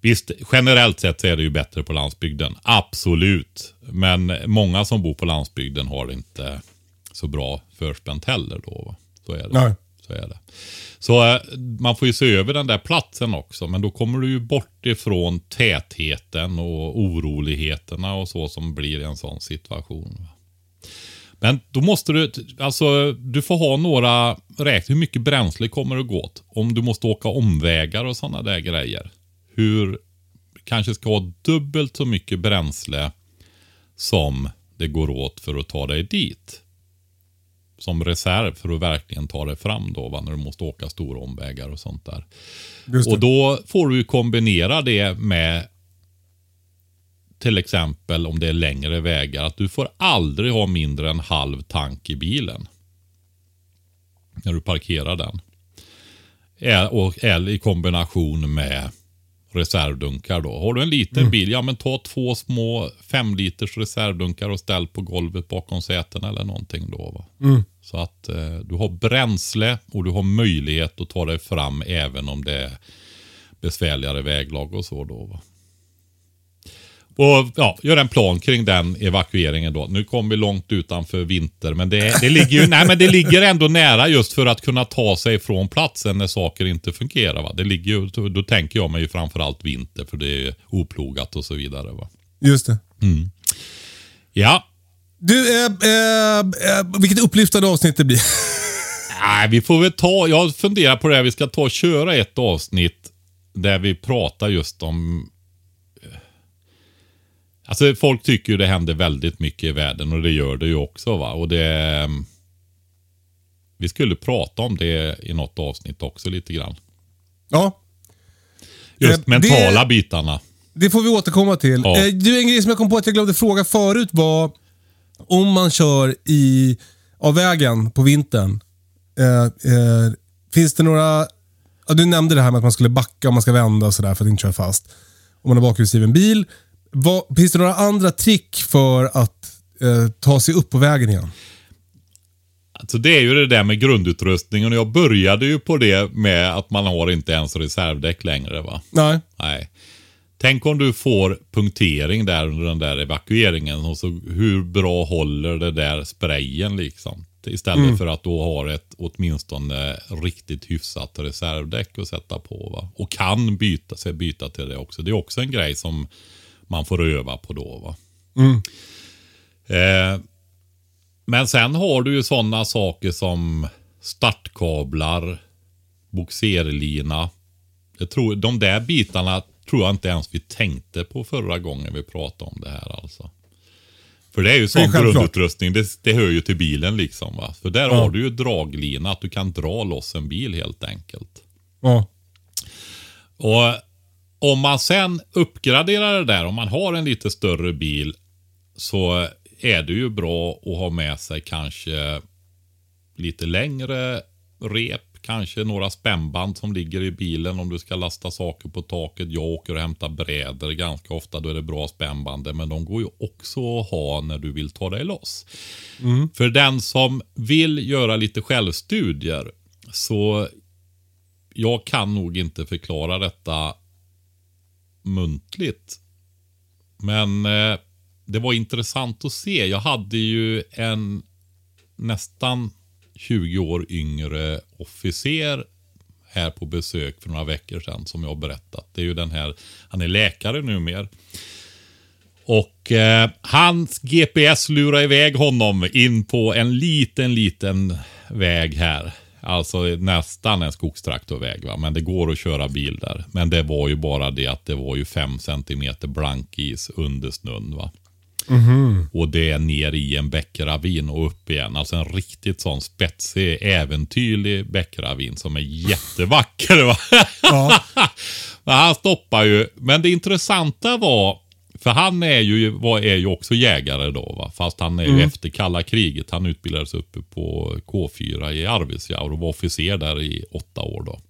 Speaker 4: Visst, generellt sett så är det ju bättre på landsbygden. Absolut. Men många som bor på landsbygden har inte så bra förspänt heller då. Va? Så är det.
Speaker 3: Nej.
Speaker 4: Så är det. Så eh, man får ju se över den där platsen också. Men då kommer du ju bort ifrån tätheten och oroligheterna och så som blir i en sån situation. va. Men då måste du, alltså du får ha några räkna hur mycket bränsle kommer det gå åt. Om du måste åka omvägar och sådana där grejer. Hur, kanske ska ha dubbelt så mycket bränsle som det går åt för att ta dig dit. Som reserv för att verkligen ta dig fram då, va? när du måste åka stora omvägar och sånt där. Och då får du kombinera det med till exempel om det är längre vägar. Att du får aldrig ha mindre än halv tank i bilen. När du parkerar den. Eller i kombination med reservdunkar då. Har du en liten bil, ja men ta två små fem liters reservdunkar och ställ på golvet bakom sätena eller någonting då. Va? Så att eh, du har bränsle och du har möjlighet att ta dig fram även om det är besvärligare väglag och så då. Va? Och ja, gör en plan kring den evakueringen då. Nu kom vi långt utanför vinter, men det, det, ligger ju, nej, men det ligger ändå nära just för att kunna ta sig från platsen när saker inte fungerar. Va? Det ligger ju, då tänker jag mig ju framförallt vinter, för det är oplogat och så vidare. Va?
Speaker 3: Just det.
Speaker 4: Ja,
Speaker 3: Du, eh, eh, eh, vilket upplyftande avsnitt det blir.
Speaker 4: Nej, vi får väl ta, jag funderar på det här, vi ska ta och köra ett avsnitt där vi pratar just om Alltså folk tycker ju det händer väldigt mycket i världen och det gör det ju också va. Och det... Vi skulle prata om det i något avsnitt också lite grann.
Speaker 3: ja,
Speaker 4: Just
Speaker 3: Eh,
Speaker 4: mentala
Speaker 3: det-
Speaker 4: bitarna.
Speaker 3: det får vi återkomma till.
Speaker 4: Ja.
Speaker 3: Eh, du, en grej som jag kom på att jag glömde fråga förut var om man kör i, av vägen på vintern. Eh, eh, finns det några... Ja, du nämnde det här med att man skulle backa om man ska vända och sådär för att inte köra fast. Om man har bakhjulsdriven bil. Vad, finns det några andra trick för att eh, ta sig upp på vägen igen?
Speaker 4: Alltså det är ju det där med grundutrustningen och jag började ju på det med att man har inte ens reservdäck längre va.
Speaker 3: Nej.
Speaker 4: Nej. Tänk om du får punktering där under den där evakueringen och så hur bra håller det där sprayen liksom. Istället för att då ha ett åtminstone riktigt hyfsat reservdäck att sätta på. Va? Och kan byta sig byta till det också. Det är också en grej som man får öva på då. Va? Eh, men sen har du ju sådana saker som startkablar, boxerlina. Jag tror, de där bitarna tror jag inte ens vi tänkte på förra gången vi pratade om det här alltså. För det är ju sån grundutrustning, det, det hör ju till bilen liksom va. För där
Speaker 3: Ja.
Speaker 4: har du ju draglina, att du kan dra loss en bil helt enkelt.
Speaker 3: Ja.
Speaker 4: Och om man sen uppgraderar det där, om man har en lite större bil så är det ju bra att ha med sig kanske lite längre rep, kanske några spännband som ligger i bilen om du ska lasta saker på taket. Jag åker och hämtar brädor ganska ofta, då är det bra spännband. Men de går ju också att ha när du vill ta dig loss. För den som vill göra lite självstudier så jag kan nog inte förklara detta muntligt. Men eh, det var intressant att se. Jag hade ju en nästan 20 år yngre officer här på besök för några veckor sedan som jag har berättat. Det är ju den här, han är läkare numera. Och eh, hans GPS lurar iväg honom in på en liten, liten väg här. Alltså nästan en skogstraktorväg va. Men det går att köra bil där. Men det var ju bara det att det var ju fem centimeter blankis under snön va. Och det är ner i en bäckravin och upp igen. Alltså en riktigt sån spetsig, äventyrlig bäckravin som är jättevacker. Va?
Speaker 3: Ja.
Speaker 4: Han stoppar ju. Men det intressanta var, för han är ju, var, är ju också jägare då, va? fast han är ju efter kalla kriget. Han utbildades uppe på K4 i Arvidsjaur och var officer där i åtta år då.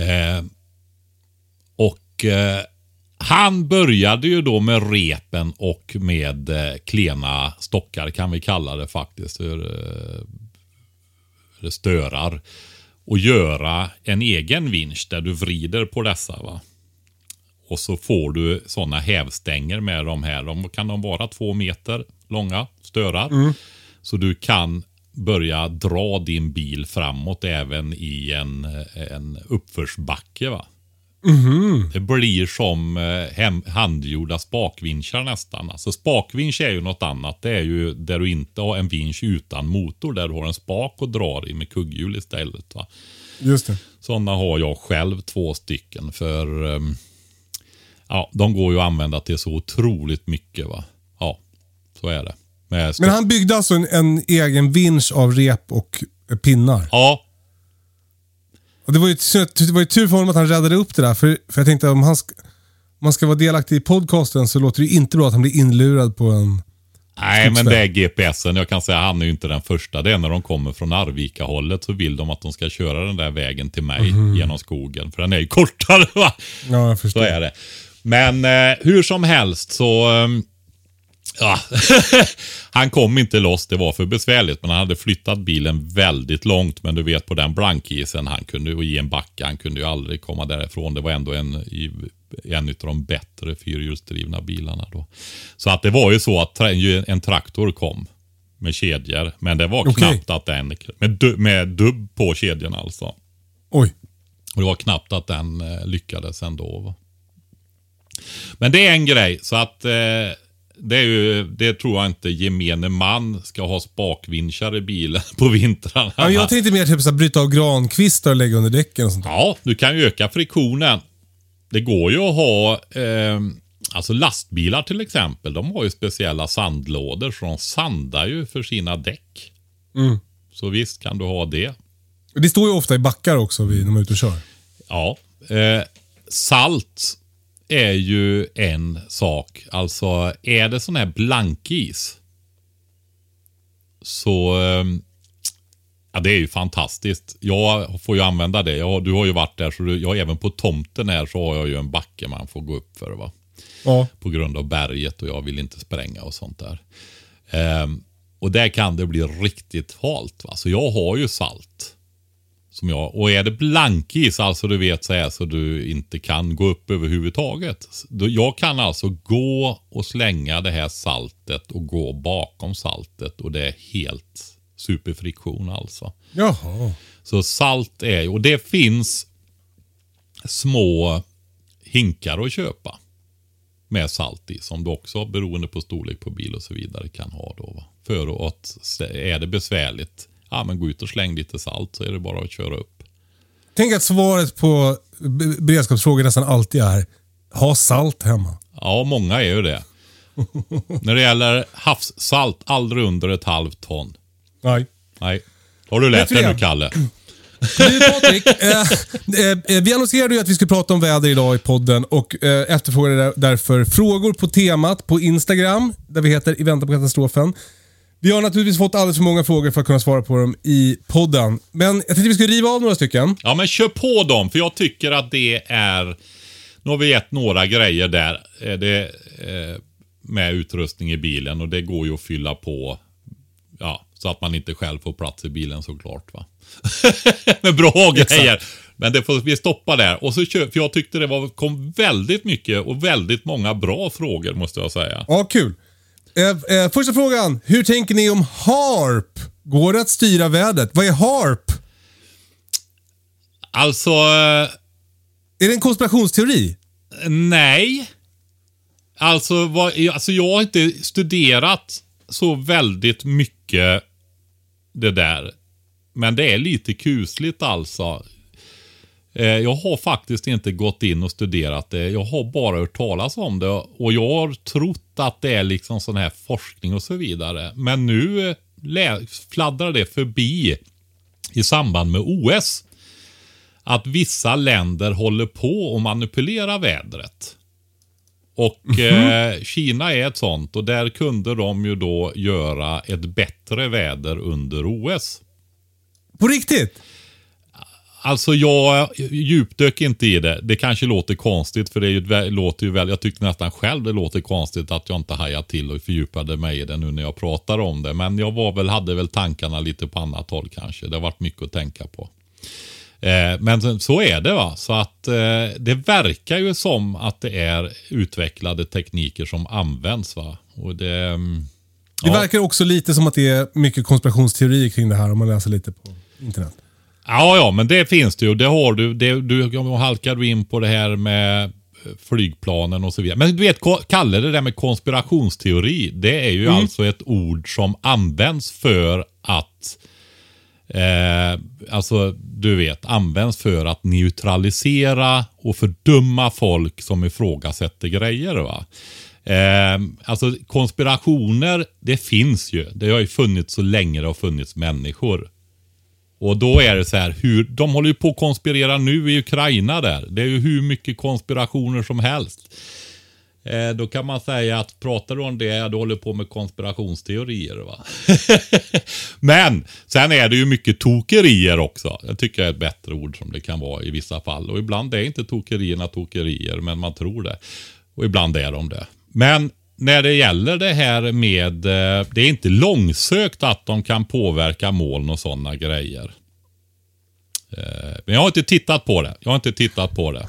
Speaker 4: Eh, och eh, han började ju då med repen och med eh, klena stockar kan vi kalla det faktiskt. För, eh, störar. Och göra en egen vinsch där du vrider på dessa. va. Och så får du sådana hävstänger med de här. De kan de vara två meter långa störar. Så du kan börja dra din bil framåt även i en, en uppförsbacke. Va? Det blir som eh, hem, handgjorda spakvinschar nästan. Alltså spakvinsch är ju något annat. Det är ju där du inte har en vinsch utan motor. Där du har en spak och drar i med kugghjul istället. Va?
Speaker 3: Just det.
Speaker 4: Sådana har jag själv två stycken. För ehm, ja, de går ju att använda till så otroligt mycket. va. Ja, så är det.
Speaker 3: Men han byggde alltså en, en egen vinsch av rep och pinnar.
Speaker 4: Ja,
Speaker 3: Och det var ju, det var ju tur för honom att han räddade upp det där. För, för jag tänkte om han ska, om man ska vara delaktig i podcasten så låter det ju inte bra att han blir inlurad på en...
Speaker 4: Nej, men det är GPSen. Jag kan säga att han är ju inte den första. Det är när de kommer från Arvika-hållet så vill de att de ska köra den där vägen till mig genom skogen. För den är ju kortare va?
Speaker 3: Ja, jag förstår.
Speaker 4: Så är det. Men eh, hur som helst så... ehm, ja. han kom inte loss, det var för besvärligt. Men han hade flyttat bilen väldigt långt. Men du vet på den blankisen, han kunde ju i en backe, han kunde ju aldrig komma därifrån. Det var ändå en, i, en av de bättre fyrhjulsdrivna bilarna då. Så att det var ju så att en traktor kom med kedjor. Men det var
Speaker 3: Okej.
Speaker 4: knappt att den, med, du, med dubb på kedjan alltså.
Speaker 3: Oj.
Speaker 4: Och det var knappt att den eh, lyckades ändå. Va? Men det är en grej, så att eh, det, är ju, det tror jag inte gemene man ska ha spakvinschar i bilen på vintrarna.
Speaker 3: Ja, jag tänkte mer typ så här, bryta av grankvistar och lägga under däcken och sånt.
Speaker 4: Ja, du kan ju öka friktionen. Det går ju att ha, eh, alltså lastbilar till exempel, de har ju speciella sandlådor så de sandar ju för sina däck.
Speaker 3: Mm.
Speaker 4: Så visst kan du ha det.
Speaker 3: Det står ju ofta i backar också vid, när man är ute och kör.
Speaker 4: Ja. Eh, salt är ju en sak. Alltså är det sån här blankis så eh, ja, det är ju fantastiskt. Jag får ju använda det. Jag, du har ju varit där så du, jag, även på tomten här så har jag ju en backe man får gå upp för. Va?
Speaker 3: Ja.
Speaker 4: På grund av berget och jag vill inte spränga och sånt där. Ehm, Och där kan det bli riktigt halt. Va? Så jag har ju salt. Som jag, och är det blankis, alltså du vet så här så du inte kan gå upp överhuvudtaget. Jag kan alltså gå och slänga det här saltet och gå bakom saltet och det är helt superfriktion alltså.
Speaker 3: Jaha.
Speaker 4: Så salt är och det finns små hinkar att köpa med salt i som du också beroende på storlek på bil och så vidare kan ha då. Va? För att är det besvärligt, ja men gå ut och släng lite salt så är det bara att köra upp.
Speaker 3: Tänk att svaret på be- beredskapsfrågor nästan alltid är ha salt hemma.
Speaker 4: Ja, många är ju det. När det gäller havssalt, aldrig under ett halvt ton.
Speaker 3: Nej.
Speaker 4: Nej. Har du lärt dig nu? Kalle?
Speaker 3: Du Patrik, eh, eh, vi annonserade ju att vi skulle prata om väder idag i podden och eh, efterfrågade därför frågor på temat på Instagram, där vi heter I väntan på katastrofen. Vi har naturligtvis fått alldeles för många frågor för att kunna svara på dem i podden. Men jag tänkte vi skulle riva av några stycken.
Speaker 4: Ja, men kör på dem, för jag tycker att det är... Nu har vi gett några grejer där. Eh, Det, eh, med utrustning i bilen och det går ju att fylla på. Ja, så att man inte själv får plats i bilen såklart. va. med bra grejer. Men det får vi stoppa där. Och så kör, för jag tyckte det var, kom väldigt mycket och väldigt många bra frågor måste jag säga.
Speaker 3: Ja, kul. Eh, eh, första frågan. Hur tänker ni om HARP? Går det att styra vädret? Vad är HARP?
Speaker 4: Alltså, eh,
Speaker 3: Är det en konspirationsteori?
Speaker 4: Nej. Alltså, vad, alltså jag har inte studerat så väldigt mycket det där. Men det är lite kusligt alltså. Eh, Jag har faktiskt inte gått in och studerat det. Jag har bara hört talas om det. Och jag har trott att det är liksom sån här forskning och så vidare. Men nu eh, fladdrar det förbi i samband med OS att vissa länder håller på att manipulera vädret. Och eh, Kina är ett sånt och där kunde de ju då göra ett bättre väder under OS.
Speaker 3: På riktigt?
Speaker 4: Alltså jag djupdök inte i det. Det kanske låter konstigt för det ju, låter ju väl, jag tyckte nästan själv det låter konstigt att jag inte hajade till och fördjupade mig i det nu när jag pratar om det. Men jag var väl, hade väl tankarna lite på annat håll kanske. Det har varit mycket att tänka på. Eh, men så- är det va. Så att eh, det verkar ju som att det är utvecklade tekniker som används va. Och det... mm,
Speaker 3: Det verkar också lite som att det är mycket konspirationsteorier kring det här om man läser lite på internet.
Speaker 4: Ja, ja, men det finns det ju. Det har du. Det, du halkar du in på det här med eh, flygplanen och så vidare. Men du vet, Kalle, det där med konspirationsteori. Det är ju alltså ett ord som används för att Eh, alltså, du vet, används för att neutralisera och fördöma folk som ifrågasätter grejer. Va? Eh, alltså konspirationer, det finns ju. Det har ju funnits så länge det har funnits människor. Och då är det så här, hur, de håller ju på att konspirera nu i Ukraina där. Det är ju hur mycket konspirationer som helst. Eh, då kan man säga att pratar du om det, ja, du håller på med konspirationsteorier. Va? Men sen är det ju mycket tokerier också. Jag tycker det är ett bättre ord som det kan vara i vissa fall. Och ibland är inte tokerierna tokerier, men man tror det. Och ibland är de det. Men när det gäller det här med, eh, det är inte långsökt att de kan påverka moln och sådana grejer. Eh, Men jag har inte tittat på det. Jag har inte tittat på det.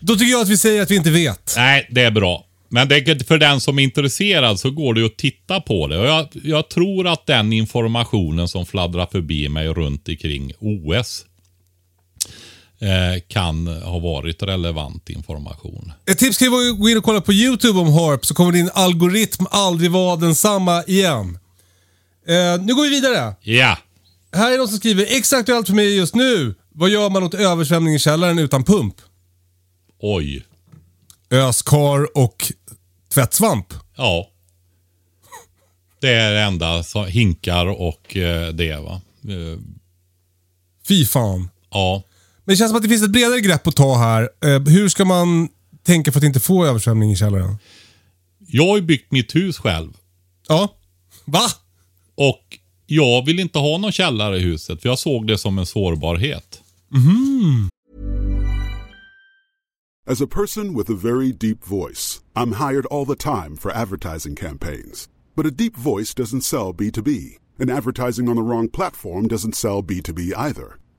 Speaker 3: Då tycker jag att vi säger att vi inte vet.
Speaker 4: Nej, det är bra. Men det, för den som är intresserad så går det ju att titta på det. Och jag, jag tror att den informationen som fladdrar förbi mig runt omkring OS kan ha varit relevant information.
Speaker 3: Ett tips kan vara att gå in och kolla på YouTube om HARP så kommer din algoritm aldrig vara densamma igen. Eh, nu går vi vidare.
Speaker 4: Ja,
Speaker 3: Här är någon som skriver exakt allt för mig just nu. Vad gör man åt översvämning i källaren utan pump?
Speaker 4: oj.
Speaker 3: Öskar och tvättsvamp.
Speaker 4: Ja. Det är det enda. Så, hinkar och eh, det va. Eh,
Speaker 3: Fy fan.
Speaker 4: ja.
Speaker 3: Men det känns som att det finns ett bredare grepp att ta här. Eh, hur ska man tänka för att inte få översvämning i källaren?
Speaker 4: Jag har ju byggt mitt hus själv.
Speaker 3: Ja. Va?
Speaker 4: Och jag vill inte ha någon källare i huset för jag såg det som en sårbarhet.
Speaker 5: As a person with a very deep voice, I'm hired all the time for advertising campaigns. But a deep voice doesn't sell B2B, and advertising on the wrong platform doesn't sell B2B either.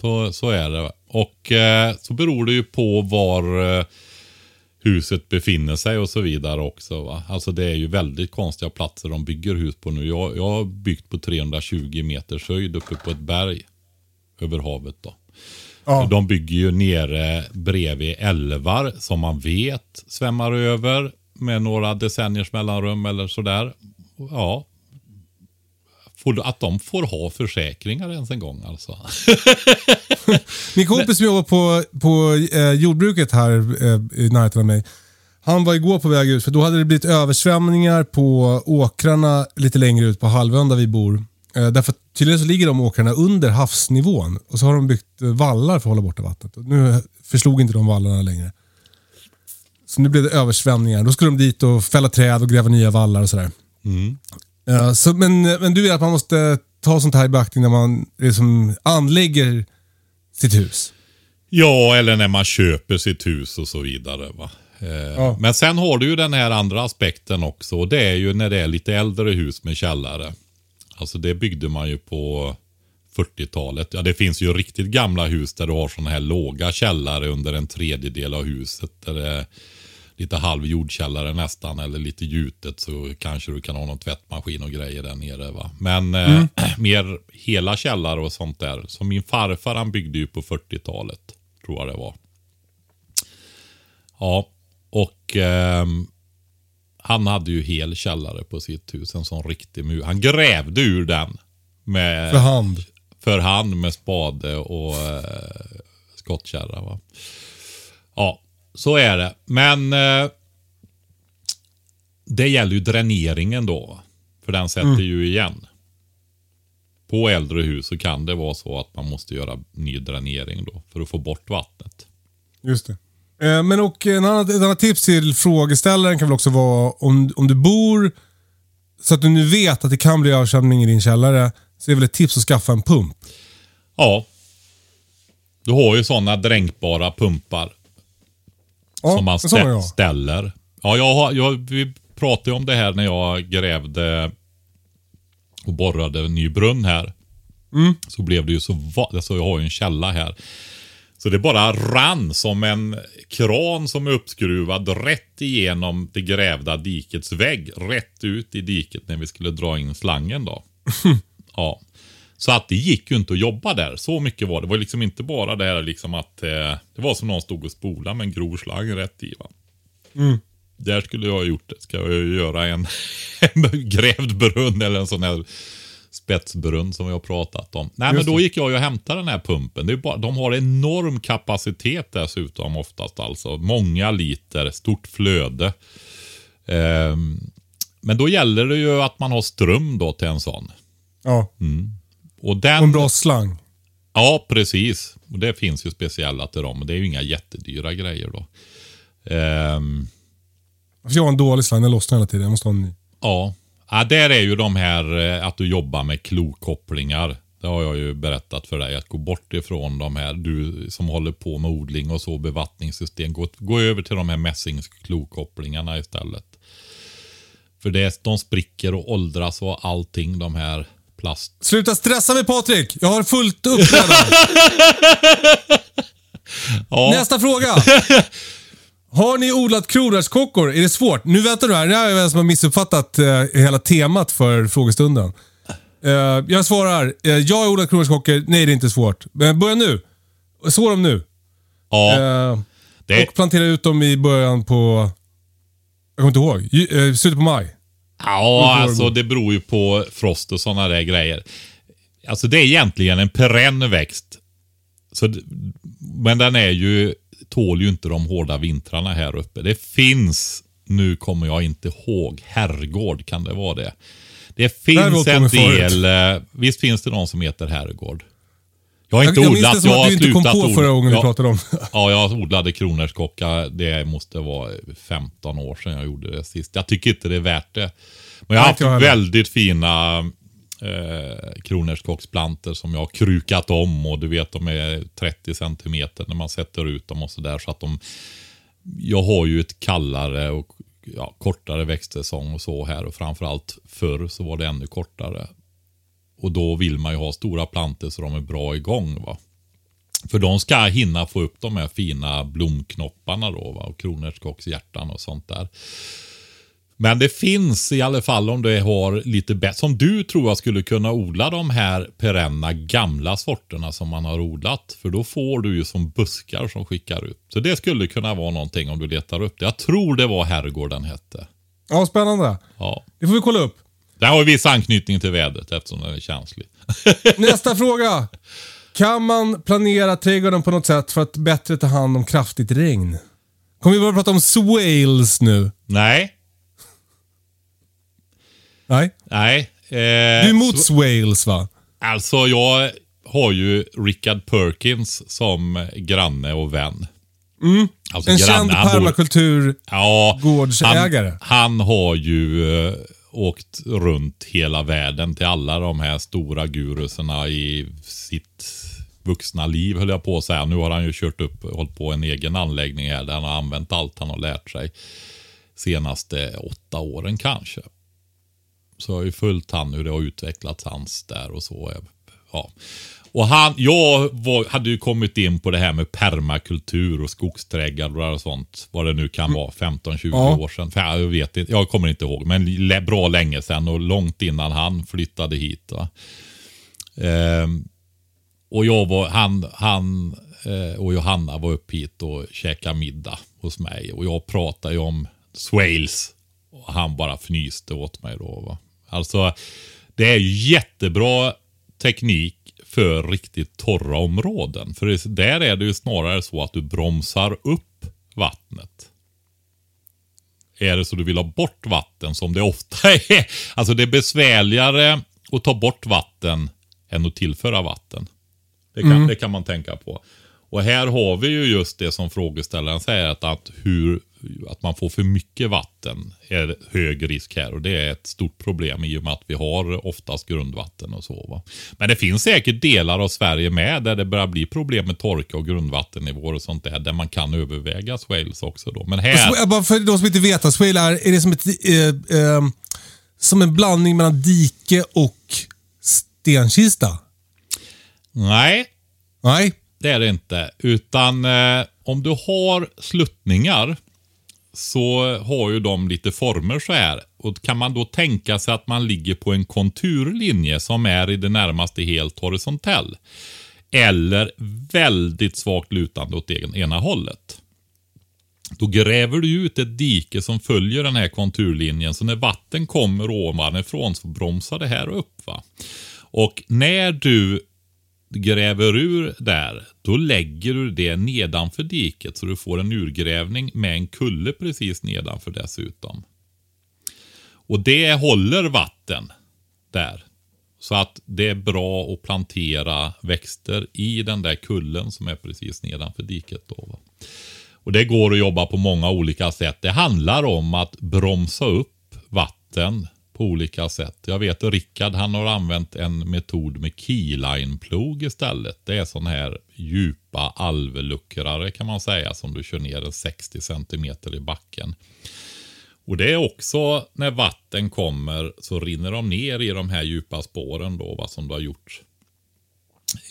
Speaker 4: Så, så är det. Och eh, så beror det ju på var eh, huset befinner sig och så vidare också. Va? Alltså det är ju väldigt konstiga platser de bygger hus på nu. Jag, jag har byggt på 320 meters höjd uppe på ett berg över havet. då.
Speaker 3: Ja.
Speaker 4: De bygger ju nere bredvid älvar som man vet svämmar över med några decenniers mellanrum eller sådär. Ja. Får, att de får ha försäkringar ens en gång alltså.
Speaker 3: Min kompis som jobbar på, på eh, jordbruket här eh, i närheten av mig. Han var igår på väg ut för då hade det blivit översvämningar på åkrarna lite längre ut på halvön där vi bor. Eh, därför tydligen så ligger de åkrarna under havsnivån och så har de byggt eh, vallar för att hålla borta vattnet. Och nu förslog inte de vallarna längre. Så nu blev det översvämningar. Då skulle de dit och fälla träd och gräva nya vallar och sådär. Eh, så, men, men du vet att man måste ta sånt här i beaktning när man liksom anlägger sitt hus.
Speaker 4: Ja, eller när man köper sitt hus och så vidare. Va? Eh,
Speaker 3: Ja.
Speaker 4: Men sen har du ju den här andra aspekten också. Och det är ju när det är lite äldre hus med källare. Alltså det byggde man ju på 40-talet. Ja, det finns ju riktigt gamla hus där du har sådana här låga källare under en tredjedel av huset. Där det lite halv jordkällare nästan eller lite gjutet så kanske du kan ha någon tvättmaskin och grejer där nere. Va? Men eh, mer hela källare och sånt där. Så min farfar han byggde ju på 40-talet. Tror jag det var. Ja, och ehm, han hade ju hel källare på sitt hus. En sån riktig mur. Han grävde ur den. Med,
Speaker 3: För hand.
Speaker 4: för hand med spade och eh, skottkärra. Va? Så är det. Men eh, det gäller ju dräneringen då. För den sätter ju igen. På äldre hus så kan det vara så att man måste göra ny dränering då. För att få bort vattnet.
Speaker 3: Just det. Eh, Men och en annan, ett annat tips till frågeställaren kan väl också vara om, om du bor så att du nu vet att det kan bli översvämning i din källare. Så är väl ett tips att skaffa en pump.
Speaker 4: Ja. Du har ju sådana dränkbara pumpar.
Speaker 3: Ja,
Speaker 4: som man stä-
Speaker 3: jag.
Speaker 4: ställer. Ja, jag har, jag, vi pratade om det här när jag grävde och borrade en ny brunn här.
Speaker 3: Mm.
Speaker 4: Så blev det ju så alltså jag har ju en källa här. Så det bara rann som en kran som är uppskruvad rätt igenom det grävda dikets vägg. Rätt ut i diket när vi skulle dra in slangen då. ja. Så att det gick ju inte att jobba där. Så mycket var det. Det var liksom inte bara det här liksom att eh, det var som någon stod och spolade med en grov slang rätt i. Va? Där skulle jag ha gjort det. Ska jag ju göra en, en grävd brunn eller en sån här spetsbrunn som vi har pratat om. Nej,
Speaker 3: Just
Speaker 4: men då gick jag ju och hämtade den här pumpen. Det är bara, de har enorm kapacitet dessutom oftast alltså. Många liter, stort flöde. Ehm, men då gäller det ju att man har ström då till en sån.
Speaker 3: Ja,
Speaker 4: Och den,
Speaker 3: och en bra slang.
Speaker 4: Ja, precis. Och det finns ju speciella till dem. Det är ju inga jättedyra grejer då. Ehm,
Speaker 3: Jag har en dålig slang, den lossnar hela tiden. Jag måste ha en ny.
Speaker 4: Ja. ja, där är ju de här eh, att du jobbar med klokopplingar. Det har jag ju berättat för dig. Att gå bort ifrån de här, du som håller på med odling och så, bevattningssystem. Gå, gå över till de här mässingsklokopplingarna istället. För det, de spricker och åldras och allting, de här plast...
Speaker 3: Sluta stressa mig Patrik! Jag har fullt upp redan.
Speaker 4: Ja,
Speaker 3: Nästa fråga. Har ni odlat kronärtskockor? Är det svårt? Nu väntar du här. Här är vem som har missuppfattat eh, hela temat för frågestunden. Eh, jag svarar. Eh, jag har odlat kronärtskockor. Nej, det är inte svårt. Men börja nu. Så dem nu.
Speaker 4: ja
Speaker 3: Eh,
Speaker 4: det,
Speaker 3: Och plantera ut dem i början på... Jag kommer inte ihåg. Eh, Slutet på maj.
Speaker 4: Ja, alltså det beror ju på frost och sådana där grejer. Alltså det är egentligen en perenn växt. Så, men den är ju, tål ju inte de hårda vintrarna här uppe. Det finns, nu kommer jag inte ihåg, herrgård kan det vara det. Det finns en
Speaker 3: med förut.
Speaker 4: del, eh, visst finns det någon som heter herrgård? Jag har inte
Speaker 3: Jag, jag minns det
Speaker 4: odlat,
Speaker 3: som
Speaker 4: jag
Speaker 3: att du inte kom på
Speaker 4: odla.
Speaker 3: förra gången vi pratade om
Speaker 4: Ja, jag odlade kronärtskocka. Det måste vara 15 år sedan jag gjorde det sist. Jag tycker inte det är värt det. Men jag har
Speaker 3: jag
Speaker 4: haft
Speaker 3: heller.
Speaker 4: väldigt fina eh, kronärtskocksplantor som jag har krukat om och du vet de är 30 centimeter när man sätter ut dem och sådär. Så att de, jag har ju ett kallare och ja, kortare växtsäsong och så här och framförallt förr så var det ännu kortare. Och då vill man ju ha stora plantor så de är bra igång. va. För de ska hinna få upp de här fina blomknopparna då va? och kronärtskockshjärtan och sånt där. Men det finns i alla fall om det har lite bättre. Som du tror jag skulle kunna odla de här perenna gamla sorterna som man har odlat. För då får du ju som buskar som skickar ut. Så det skulle kunna vara någonting om du letar upp det. Jag tror det var herrgården hette.
Speaker 3: Ja, spännande.
Speaker 4: Ja.
Speaker 3: Det får vi kolla upp.
Speaker 4: Det har ju viss anknytning till vädret eftersom den är känslig.
Speaker 3: Nästa fråga. Kan man planera trädgården på något sätt för att bättre ta hand om kraftigt regn? Kommer vi börja prata om swales nu?
Speaker 4: Nej,
Speaker 3: Nej?
Speaker 4: nej. Eh,
Speaker 3: Du är emot swales va?
Speaker 4: Alltså jag har ju Richard Perkins som granne och vän. Alltså,
Speaker 3: En
Speaker 4: granne,
Speaker 3: känd
Speaker 4: han bor-
Speaker 3: permakultur...
Speaker 4: ja,
Speaker 3: gårdsägare.
Speaker 4: Han, han har ju eh, åkt runt hela världen till alla de här stora guruserna i sitt vuxna liv höll jag på att säga. Nu har han ju kört upp, hållit på en egen anläggning här där han har använt allt han har lärt sig senaste åtta åren kanske. Så jag har ju följt han hur det har utvecklats hans där och så. Ja. Och han, jag var, hade ju kommit in på det här med permakultur och skogsträdgårdar och sånt. Vad det nu kan vara, 15-20
Speaker 3: Ja.
Speaker 4: år sedan. Jag, vet inte, jag kommer inte ihåg, men bra länge sedan och långt innan han flyttade hit. Ehm, och jag var, han, han eh, och Johanna var upp hit och käkade middag hos mig. Och jag pratade ju om swales. Och han bara fnyste åt mig då. Va? Alltså, det är ju jättebra teknik för riktigt torra områden. För där är det ju snarare så att du bromsar upp vattnet. Är det så du vill ha bort vatten som det ofta är. Alltså det är besvärligare att ta bort vatten än att tillföra vatten. Det kan, det kan man tänka på. Och här har vi ju just det som frågeställaren säger att, att, hur, att man får för mycket vatten är hög risk här och det är ett stort problem i och med att vi har oftast grundvatten och så. Va? Men det finns säkert delar av Sverige med där det börjar bli problem med torka och grundvattennivåer och sånt där, där man kan överväga swales också då. Men här...
Speaker 3: Bara för de som inte vet, swale är, är det som, ett, eh, eh, som en blandning mellan dike och stenkista?
Speaker 4: Nej,
Speaker 3: Nej?
Speaker 4: Det är det inte. Utan eh, om du har sluttningar så har ju de lite former så här. Och kan man då tänka sig att man ligger på en konturlinje som är i det närmaste helt horisontell. Eller väldigt svagt lutande åt ena hållet. Då gräver du ut ett dike som följer den här konturlinjen. Så när vatten kommer ovanifrån så bromsar det här upp. va. Och när du gräver ur där, då lägger du det nedanför diket så du får en urgrävning med en kulle precis nedanför dessutom. Och det håller vatten där. Så att det är bra att plantera växter i den där kullen som är precis nedanför diket. Då. Och Det går att jobba på många olika sätt. Det handlar om att bromsa upp vatten på olika sätt. Jag vet att Rickard han har använt en metod med keyline-plog istället. Det är sådana här djupa alveluckrare kan man säga som du kör ner 60 cm i backen. Och det är också när vatten kommer så rinner de ner i de här djupa spåren då, va, som du har gjort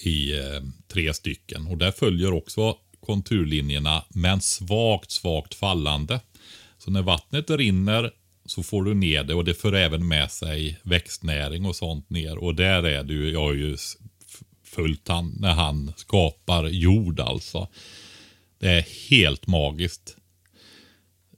Speaker 4: i eh, tre stycken. Och där följer också konturlinjerna men svagt, svagt fallande. Så när vattnet rinner så får du ner det och det för även med sig växtnäring och sånt ner. Och där är du, jag har ju följt han när han skapar jord alltså. Det är helt magiskt.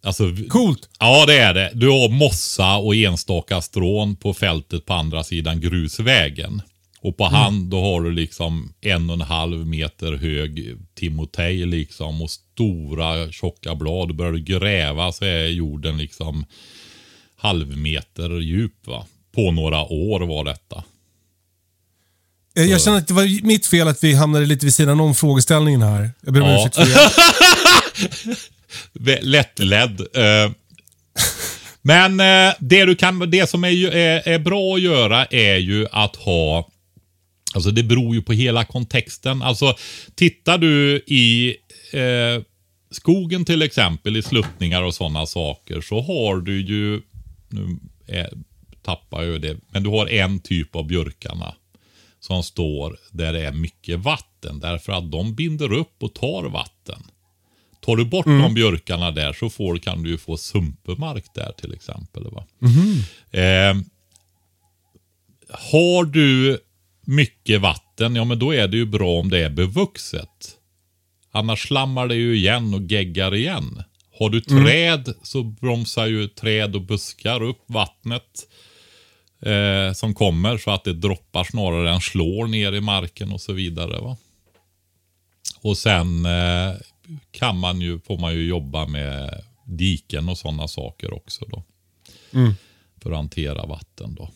Speaker 4: Alltså,
Speaker 3: Coolt!
Speaker 4: Ja, det är det. Du har mossa och enstaka strån på fältet på andra sidan grusvägen. Och på
Speaker 3: Mm.
Speaker 4: hand då har du liksom en och en halv meter hög timotej liksom och stora tjocka blad. Börjar du gräva så är jorden liksom halvmeter djup va. På några år var detta.
Speaker 3: Eh, Jag känner att det var mitt fel att vi hamnade lite vid sidan om frågeställningen här. Jag ber om
Speaker 4: Ja.
Speaker 3: ursäkt för det.
Speaker 4: Lättledd. eh. Men eh, det, du kan, det som är, är, är bra att göra är ju att ha Alltså det beror ju på hela kontexten. Alltså tittar du i eh, skogen till exempel, i sluttningar och sådana saker, så har du ju, nu är, tappar jag det, men du har en typ av björkarna som står där det är mycket vatten. Därför att de binder upp och tar vatten. Tar du bort de björkarna där så får, kan du ju få sumpmark där till exempel. Va? Eh, har du mycket vatten, ja men då är det ju bra om det är bevuxet. Annars slammar det ju igen och geggar igen. Har du träd så bromsar ju träd och buskar upp vattnet eh, som kommer så att det droppar snarare än slår ner i marken och så vidare. Va? Och sen eh, kan man ju, får man ju jobba med diken och sådana saker också då. För att hantera vatten då.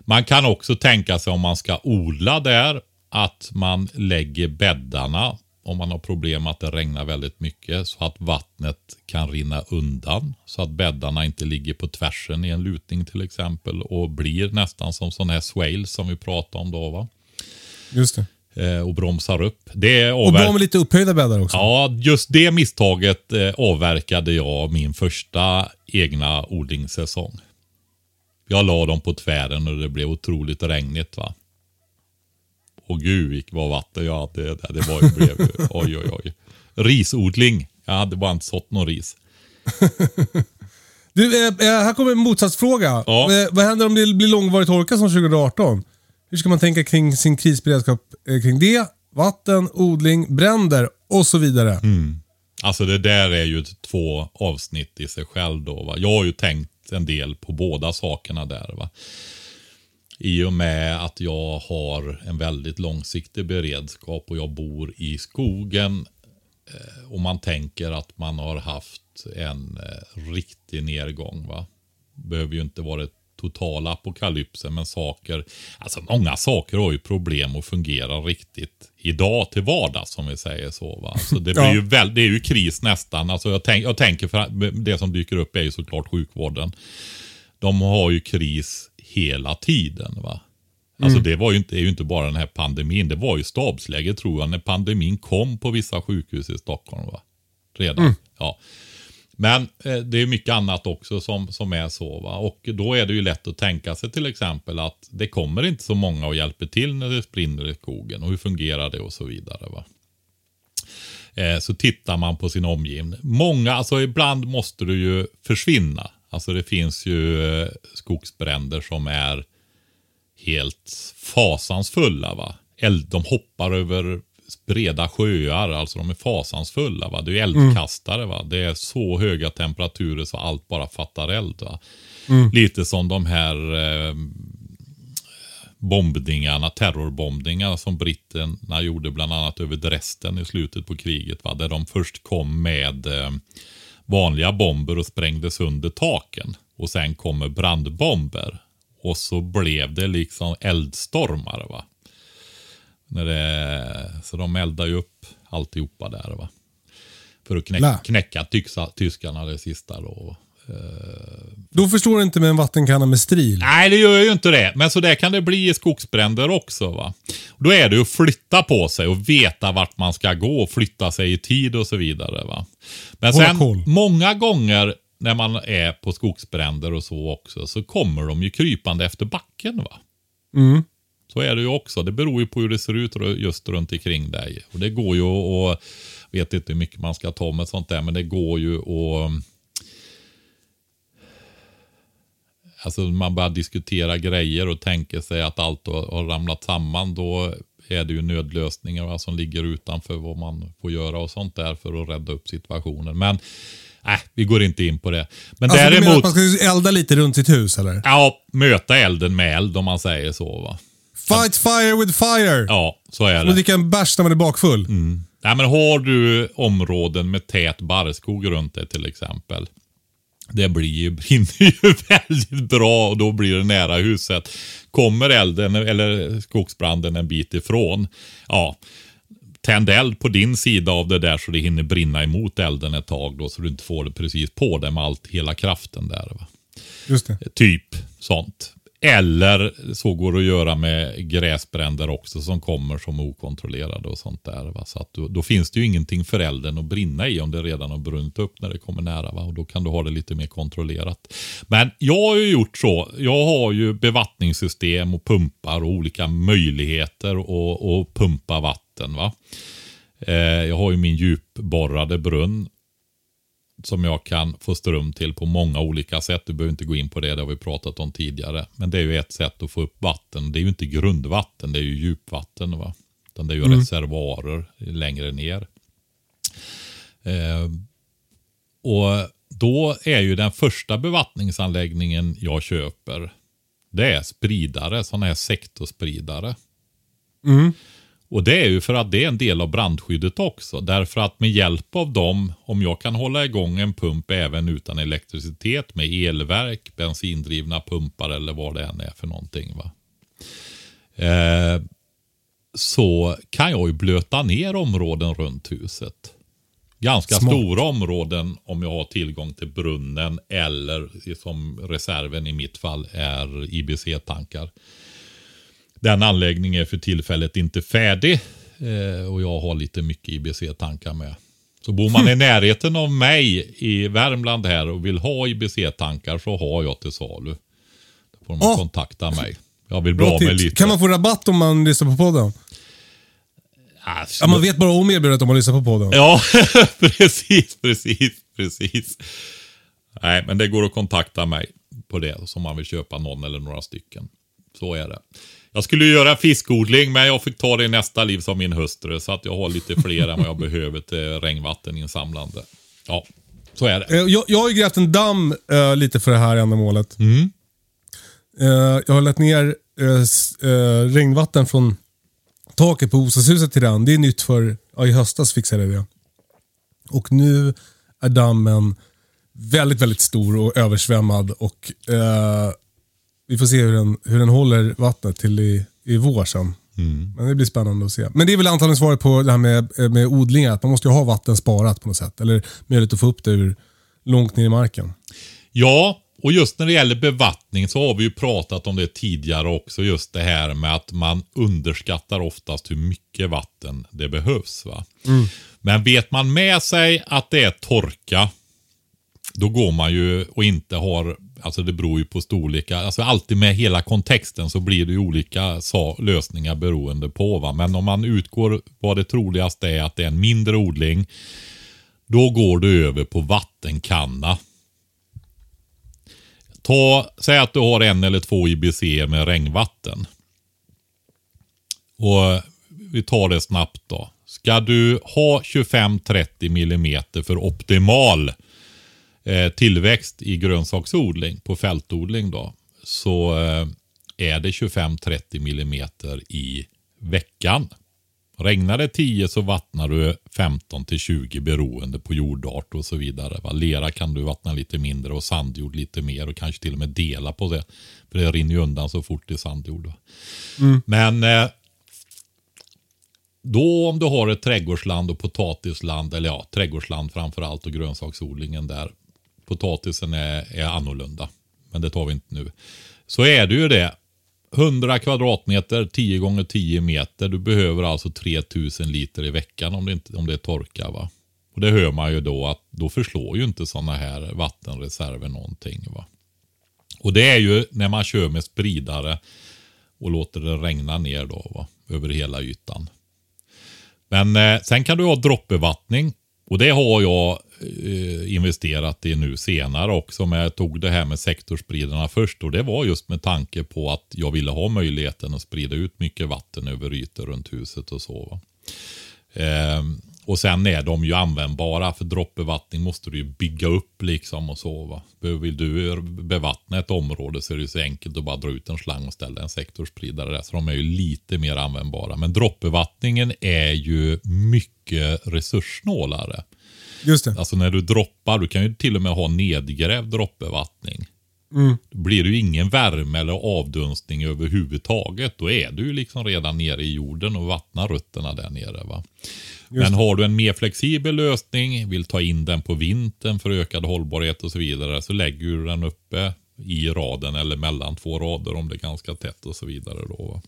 Speaker 4: Man kan också tänka sig om man ska odla där att man lägger bäddarna om man har problem att det regnar väldigt mycket så att vattnet kan rinna undan. Så att bäddarna inte ligger på tvärsen i en lutning till exempel och blir nästan som sån här swales som vi pratade om då. Va?
Speaker 3: Just det.
Speaker 4: Eh, och bromsar upp. Det är
Speaker 3: Och bra med lite upphöjda bäddar också.
Speaker 4: Ja, just det misstaget eh, avverkade jag min första egna odlingssäsong. Jag la dem på tvären och det blev otroligt regnigt. va. Och gud vad vatten jag hade. där. Det var ju, blev, oj, oj, oj. Risodling. Jag hade bara inte sått någon ris.
Speaker 3: Du, eh, eh, här kommer en motsatsfråga.
Speaker 4: Ja.
Speaker 3: Eh, vad händer om det blir långvarig torka som 2018? Hur ska man tänka kring sin krisberedskap eh, kring det? Vatten, odling, bränder och så vidare.
Speaker 4: Alltså det där är ju två avsnitt i sig själv då. Va? Jag har ju tänkt en del på båda sakerna där. Va? I och med att jag har en väldigt långsiktig beredskap och jag bor i skogen. eh, Och man tänker att man har haft en eh, riktig nedgång. Va? Behöver ju inte vara det totala apokalypsen men saker. Alltså många saker har ju problem att fungera riktigt idag till vardags som vi säger så. Va? Så det, blir
Speaker 3: Ja.
Speaker 4: ju väl, det är ju kris nästan. Alltså jag, tänk, jag tänker för det som dyker upp är ju såklart sjukvården. De har ju kris hela tiden. va. Alltså det var ju inte, är ju inte bara den här pandemin. Det var ju stabsläge tror jag när pandemin kom på vissa sjukhus i Stockholm. Va? Redan. Ja. Men eh, det är mycket annat också som, som är så. Va? Och då är det ju lätt att tänka sig till exempel att det kommer inte så många och hjälper till när det brinner i skogen. Och hur fungerar det och så vidare. Va? Eh, så tittar man på sin omgivning. Många, alltså ibland måste du ju försvinna. Alltså det finns ju eh, skogsbränder som är helt fasansfulla. Va? Eld, de hoppar över breda sjöar, alltså de är fasansfulla. Va? Det är ju eldkastare. Va? Det är så höga temperaturer så allt bara fattar eld. Va? Lite som de här eh, bombningarna, terrorbombningarna som britterna gjorde bland annat över Dresden i slutet på kriget. Va? Där de först kom med eh, vanliga bomber och sprängde sönder taken. Och sen kommer brandbomber. Och så blev det liksom eldstormar. Va? När det, så de eldade ju upp alltihopa där. Va? För att knäcka, knäcka tyska, tyskarna det sista då.
Speaker 3: Då förstår du inte med en vattenkanna med stril.
Speaker 4: Nej, det gör ju inte det. Men så där kan det bli i skogsbränder också. va. Då är det ju att flytta på sig och veta vart man ska gå och flytta sig i tid och så vidare. va. Men
Speaker 3: Hålla
Speaker 4: sen
Speaker 3: koll.
Speaker 4: många gånger när man är på skogsbränder och så också så kommer de ju krypande efter backen. va.
Speaker 3: Mm.
Speaker 4: Så är det ju också. Det beror ju på hur det ser ut just runt omkring dig. Och det går ju att, vet inte hur mycket man ska ta med sånt där, men det går ju att Alltså man börjar diskutera grejer och tänker sig att allt har, har ramlat samman. Då är det ju nödlösningar som ligger utanför vad man får göra och sånt där för att rädda upp situationen. Men nej, vi går inte in på det. Men
Speaker 3: Alltså, du menar
Speaker 4: däremot,
Speaker 3: att man ska elda lite runt sitt hus eller?
Speaker 4: ja, möta elden med eld om man säger så. va.
Speaker 3: Fight fire with fire!
Speaker 4: Ja, så är
Speaker 3: Som att
Speaker 4: det.
Speaker 3: dricka en bärs när man är bakfull.
Speaker 4: Nej, men har du områden med tät barrskog runt dig till exempel. Det blir ju, brinner ju väldigt bra och då blir det nära huset. Kommer elden eller skogsbranden en bit ifrån, ja, tänd eld på din sida av det där så det hinner brinna emot elden ett tag då så du inte får det precis på dig med allt, hela kraften där. Va?
Speaker 3: Just det.
Speaker 4: Typ sånt. Eller så går det att göra med gräsbränder också som kommer som okontrollerade och sånt där. Va? Så att då, då finns det ju ingenting för elden att brinna i om det redan har brunnit upp när det kommer nära. Va? Och då kan du ha det lite mer kontrollerat. Men jag har ju gjort så. Jag har ju bevattningssystem och pumpar och olika möjligheter att, att pumpa vatten. Va? Eh, jag har ju min djupborrade brunn som jag kan få ström till på många olika sätt. Du behöver inte gå in på det, det har vi pratat om tidigare. Men det är ju ett sätt att få upp vatten. Det är ju inte grundvatten, det är ju djupvatten. Va? Utan det är ju reservoarer längre ner. Eh, och då är ju den första bevattningsanläggningen jag köper, det är spridare, sådana här sektorspridare. Och det är ju för att det är en del av brandskyddet också. Därför att med hjälp av dem, om jag kan hålla igång en pump även utan elektricitet med elverk, bensindrivna pumpar eller vad det än är för någonting. Va? Eh, så kan jag ju blöta ner områden runt huset. Ganska
Speaker 3: Smart.
Speaker 4: stora områden om jag har tillgång till brunnen eller som reserven i mitt fall är IBC-tankar. Den anläggningen är för tillfället inte färdig eh, och jag har lite mycket IBC-tankar med. Så bor man i närheten av mig i Värmland här och vill ha IBC-tankar så har jag till salu. Då får man
Speaker 3: Åh!
Speaker 4: kontakta mig. Jag vill
Speaker 3: Bra
Speaker 4: med lite.
Speaker 3: Kan man få rabatt om man lyssnar på podden?
Speaker 4: Alltså,
Speaker 3: Ja, man vet bara om erbjudandet om man lyssnar på podden.
Speaker 4: Ja, precis, precis, precis. Nej, men det går att kontakta mig på det som man vill köpa någon eller några stycken. Så är det. Jag skulle göra fiskodling, men jag fick ta det i nästa liv som min hustru. Så att jag har lite fler än vad jag behöver till regnvatteninsamlande. Ja, så är det.
Speaker 3: Eh, Jag, jag har ju grävt en damm eh, lite för det här ändamålet. Eh, jag har lagt ner eh, regnvatten från taket på bostadshuset till den. Det är nytt för, ja, i höstas fixade jag det. Och nu är dammen väldigt, väldigt stor och översvämmad. Och eh, Vi får se hur den, hur den håller vattnet till i, i vår sen. Men det blir spännande att se. Men det är väl antagligen svaret på det här med, med odlingar. Att man måste ju ha vatten sparat på något sätt. Eller möjlighet att få upp det ur långt ner i marken.
Speaker 4: Ja, och just när det gäller bevattning så har vi ju pratat om det tidigare också. Just det här med att man underskattar oftast hur mycket vatten det behövs. Va? Men vet man med sig att det är torka, då går man ju och inte har, alltså det beror ju på storlekar, alltså alltid med hela kontexten så blir det ju olika lösningar beroende på. Va? Men om man utgår vad det troligaste är att det är en mindre odling, då går du över på vattenkanna. Ta, säg att du har en eller två IBC med regnvatten. Och vi tar det snabbt då. Ska du ha 25-30 millimeter för optimal eh, tillväxt i grönsaksodling på fältodling då. Så eh, är det 25-30 millimeter i veckan. Regnar det 10 så vattnar du 15 till 20 beroende på jordart och så vidare. Va? Lera kan du vattna lite mindre och sandjord lite mer och kanske till och med dela på det. För det rinner ju undan så fort i sandjord. Va? Men eh, då om du har ett trädgårdsland och potatisland, eller ja, trädgårdsland framförallt och grönsaksodlingen där. Potatisen är, är annorlunda, men det tar vi inte nu. Så är det ju det. 100 kvadratmeter, 10 gånger 10 meter. Du behöver alltså 3000 liter i veckan om det, inte, om det är torka. Va? Och det hör man ju då att då förslår ju inte sådana här vattenreserver någonting. Va? Och det är ju när man kör med spridare och låter det regna ner då va? över hela ytan. Men eh, sen kan du ha droppbevattning. Och det har jag eh, investerat i nu senare också. Men jag tog det här med sektorspridarna först. Och det var just med tanke på att jag ville ha möjligheten att sprida ut mycket vatten över ytor runt huset och så. Va? Eh, och sen är de ju användbara. För droppbevattning måste du ju bygga upp liksom och så. Va? Vill du bevattna ett område så är det ju så enkelt att bara dra ut en slang och ställa en sektorspridare där. Så de är ju lite mer användbara. Men droppbevattningen är ju mycket resurssnålare.
Speaker 3: Just det.
Speaker 4: Alltså när du droppar, du kan ju till och med ha nedgrävd droppbevattning. Då blir det ju ingen värme eller avdunstning överhuvudtaget. Då är du ju liksom redan nere i jorden och vattnar rötterna där nere. Va? Men har du en mer flexibel lösning, vill ta in den på vintern för ökad hållbarhet och så vidare, så lägger du den uppe i raden eller mellan två rader om det är ganska tätt och så vidare. Då.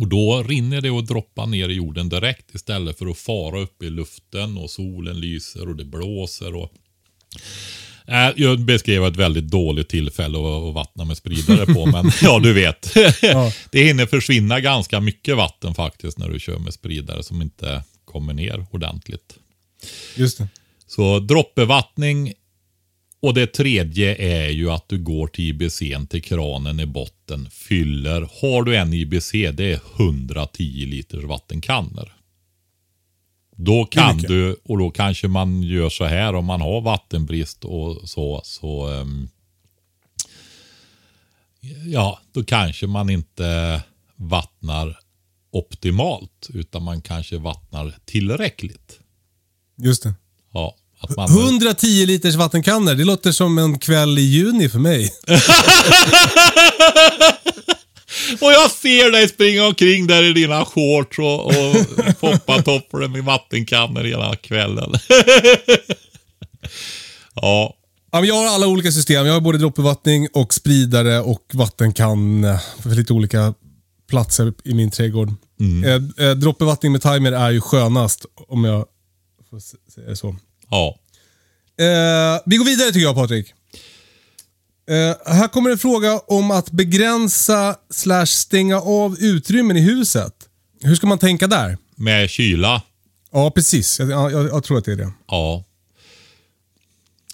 Speaker 4: Och då rinner det och droppar ner i jorden direkt istället för att fara upp i luften och solen lyser och det blåser. och Äh, Jag beskrev ett väldigt dåligt tillfälle att att vattna med spridare på, men ja, du vet. Det hinner försvinna ganska mycket vatten faktiskt när du kör med spridare som inte kommer ner ordentligt.
Speaker 3: Just det.
Speaker 4: Så droppbevattning och det tredje är ju att du går till IBC till kranen i botten, fyller. Har du en IBC, det är 110 liters vattenkannor. Då kan du, och då kanske man gör så här om man har vattenbrist och så, så ehm, ja, då kanske man inte vattnar optimalt, utan man kanske vattnar tillräckligt.
Speaker 3: Just det.
Speaker 4: Ja, att man,
Speaker 3: 110 liters vattenkannor, det låter som en kväll i juni för mig.
Speaker 4: Och jag ser dig springa omkring där i dina shorts och, och foppatofflor med vattenkannor hela kvällen. ja,
Speaker 3: Ja, jag har alla olika system. Jag har både droppbevattning och spridare och vattenkanna för lite olika platser i min trädgård. Eh, eh, droppbevattning med timer är ju skönast om jag får säga så.
Speaker 4: ja.
Speaker 3: Eh, vi går vidare tycker jag Patrik. Eh, här kommer en fråga om att begränsa slash stänga av utrymmen i huset. Hur ska man tänka där?
Speaker 4: Med kyla.
Speaker 3: Ja, precis. Jag, jag, jag tror att det är det.
Speaker 4: Ja.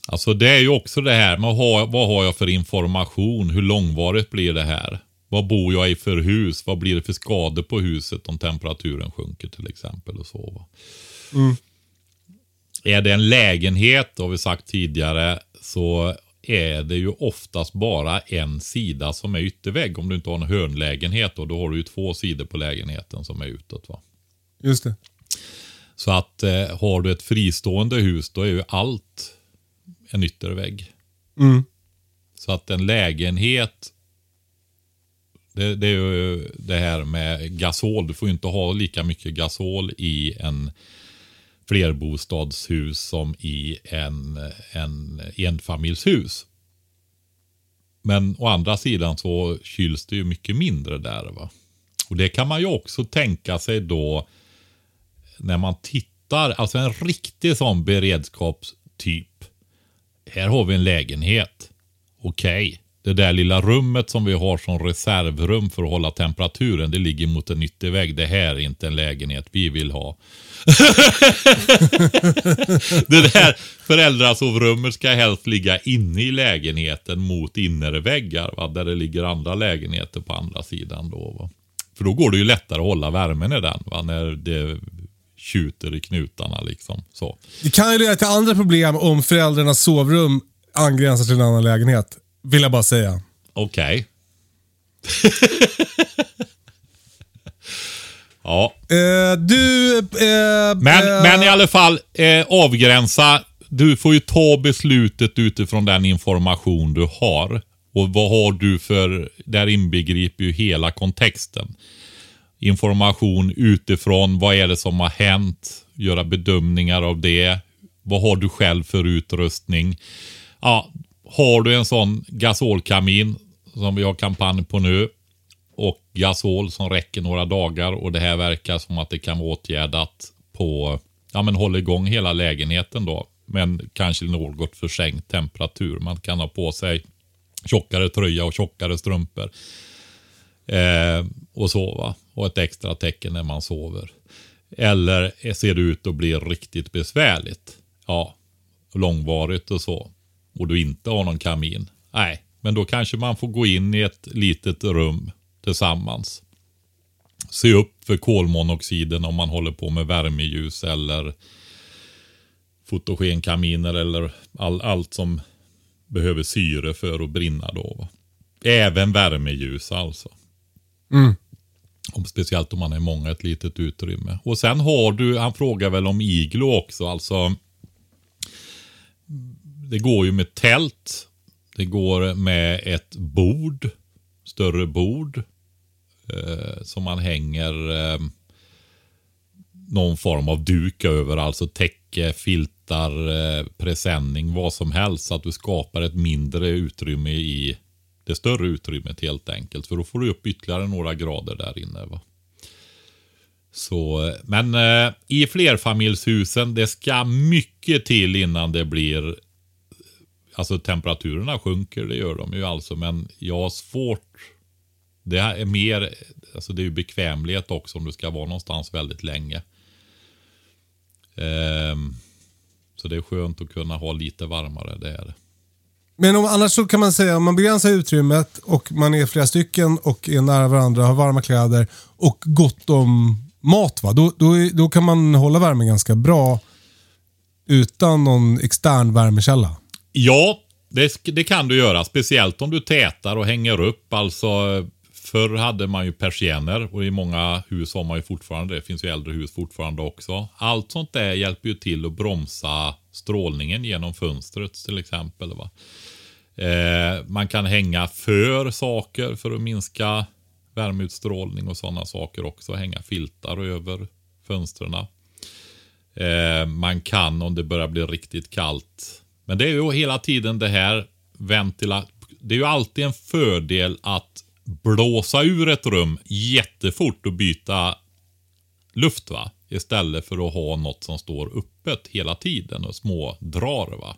Speaker 4: Alltså det är ju också det här med vad har jag för information? Hur långvarigt blir det här? Vad bor jag i för hus? Vad blir det för skador på huset om temperaturen sjunker till exempel? och så. Va? Är det en lägenhet, har vi sagt tidigare, så är det ju oftast bara en sida som är yttervägg. Om du inte har en hörnlägenhet och då har du ju två sidor på lägenheten som är utåt. Va?
Speaker 3: Just det.
Speaker 4: Så att eh, har du ett fristående hus då är ju allt en yttervägg.
Speaker 3: Mm.
Speaker 4: Så att en lägenhet, det, det är ju det här med gasol. Du får ju inte ha lika mycket gasol i en flerbostadshus som i en, en enfamiljshus. Men å andra sidan så kyls det ju mycket mindre där. va. Och det kan man ju också tänka sig då när man tittar, alltså en riktig sån beredskapstyp. Här har vi en lägenhet. Okej, det där lilla rummet som vi har som reservrum för att hålla temperaturen, det ligger mot en yttervägg. Det här är inte en lägenhet vi vill ha. det där föräldrasovrummet ska helst ligga inne i lägenheten mot innerväggar, va? där det ligger andra lägenheter på andra sidan. Då, va? För då går det ju lättare att hålla värmen i den, va? när det tjuter i knutarna. liksom. Så.
Speaker 3: Det kan ju leda till andra problem om föräldrarnas sovrum angränsar till en annan lägenhet. Vill jag bara säga.
Speaker 4: Okej. Ja,
Speaker 3: Eh, du... Eh,
Speaker 4: men,
Speaker 3: eh,
Speaker 4: men i alla fall eh, avgränsa. Du får ju ta beslutet utifrån den information du har. Och vad har du för, där inbegriper ju hela kontexten. Information utifrån vad är det som har hänt, göra bedömningar av det. Vad har du själv för utrustning? Ja, har du en sån gasolkamin som vi har kampanj på nu och gasol som räcker några dagar och det här verkar som att det kan vara åtgärdat på, ja men håll igång hela lägenheten då. Men kanske något för sänkt temperatur. Man kan ha på sig tjockare tröja och tjockare strumpor. Eh, och sova. Och ett extra tecken när man sover. Eller ser det ut att bli riktigt besvärligt. Ja, långvarigt och så. Och du inte har någon kamin. Nej, men då kanske man får gå in i ett litet rum tillsammans. Se upp för kolmonoxiden om man håller på med värmeljus eller fotogenkaminer eller all, allt som behöver syre för att brinna då. Va? Även värmeljus alltså. Om, speciellt om man är många ett litet utrymme. Och sen har du, han frågar väl om iglo också, alltså. Det går ju med tält. Det går med ett bord. Större bord. Eh, som man hänger eh, någon form av duk över. Alltså täcke, filtar, eh, presenning, vad som helst. Så att du skapar ett mindre utrymme i det större utrymmet helt enkelt. För då får du upp ytterligare några grader där inne. Va? Så, eh, men eh, i flerfamiljshusen, det ska mycket till innan det blir Alltså temperaturerna sjunker, det gör de ju alltså. Men jag har svårt. Det är mer, alltså det är ju bekvämlighet också om du ska vara någonstans väldigt länge. Um, så det är skönt att kunna ha lite varmare, det är det.
Speaker 3: Men om, annars så kan man säga om man begränsar utrymmet och man är flera stycken och är nära varandra, har varma kläder och gott om mat. Va? Då, då, då kan man hålla värmen ganska bra utan någon extern värmekälla.
Speaker 4: Ja, det, det kan du göra. Speciellt om du tätar och hänger upp. Alltså, förr hade man ju persienner och i många hus har man ju fortfarande det. finns ju äldre hus fortfarande också. Allt sånt där hjälper ju till att bromsa strålningen genom fönstret till exempel. Va? Eh, man kan hänga för saker för att minska värmeutstrålning och sådana saker också. Hänga filtar över fönstren. Eh, man kan om det börjar bli riktigt kallt. Men det är ju hela tiden det här ventila... Det är ju alltid en fördel att blåsa ur ett rum jättefort och byta luft va. Istället för att ha något som står öppet hela tiden och smådrar va.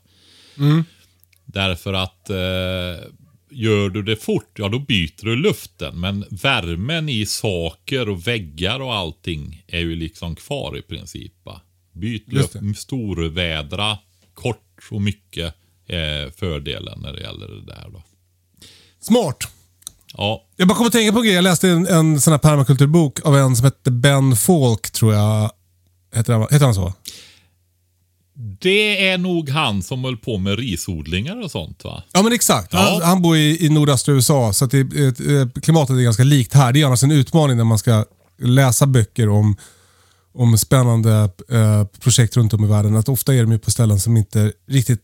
Speaker 4: Därför att eh, gör du det fort, ja då byter du luften. Men värmen i saker och väggar och allting är ju liksom kvar i princip. Va? Byt luft, storvädra, kort och mycket är fördelen när det gäller det där då.
Speaker 3: Smart.
Speaker 4: Ja,
Speaker 3: Jag bara kom att tänka på en grej. Jag läste en, en sån här permakulturbok av en som hette Ben Falk, tror jag. Heter han, heter han så?
Speaker 4: det är nog han som höll på med risodlingar och sånt va?
Speaker 3: Ja, men exakt. Han,
Speaker 4: Ja.
Speaker 3: han bor i, i nordöstra USA, så det, eh, klimatet är ganska likt här. Det är annars en utmaning när man ska läsa böcker om, om spännande eh, projekt runt om i världen. Att ofta är de ju på ställen som inte riktigt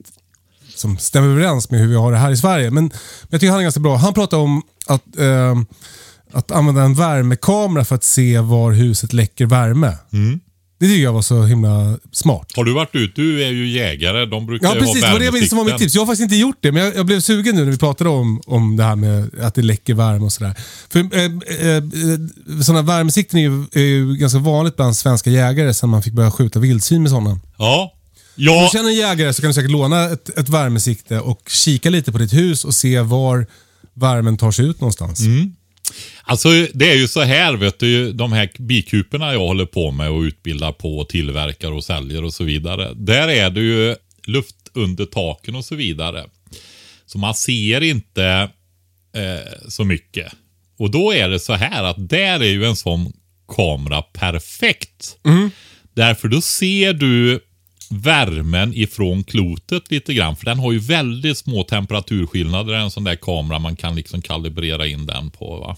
Speaker 3: som stämmer överens med hur vi har det här i Sverige. Men, men jag tycker han är ganska bra. Han pratar om att, eh, att använda en värmekamera för att se var huset läcker värme. Mm. Det tycker jag var så himla smart.
Speaker 4: Har du varit ute? Du är ju jägare. De brukar
Speaker 3: Ja
Speaker 4: ju
Speaker 3: precis, det
Speaker 4: ha
Speaker 3: var det som var mitt tips. Jag har faktiskt inte gjort det, men jag, jag blev sugen nu när vi pratade om, om det här med att det läcker värme och sådär. För eh, eh, eh, sådana värmesikten är ju, är ju ganska vanligt bland svenska jägare sen man fick börja skjuta vildsvin med sådana.
Speaker 4: Ja.
Speaker 3: Om
Speaker 4: Ja,
Speaker 3: du känner en jägare så kan du säkert låna ett, ett värmesikte och kika lite på ditt hus och se var värmen tar sig ut någonstans.
Speaker 4: Alltså det är ju så här, vet du, de här bikuporna jag håller på med och utbildar på och tillverkar och säljer och så vidare. Där är det ju luft under taken och så vidare. Så man ser inte eh, så mycket. Och då är det så här att där är ju en sån kamera perfekt. Därför då ser du värmen ifrån klotet lite grann. För den har ju väldigt små temperaturskillnader. En sån där kamera man kan liksom kalibrera in den på. Va?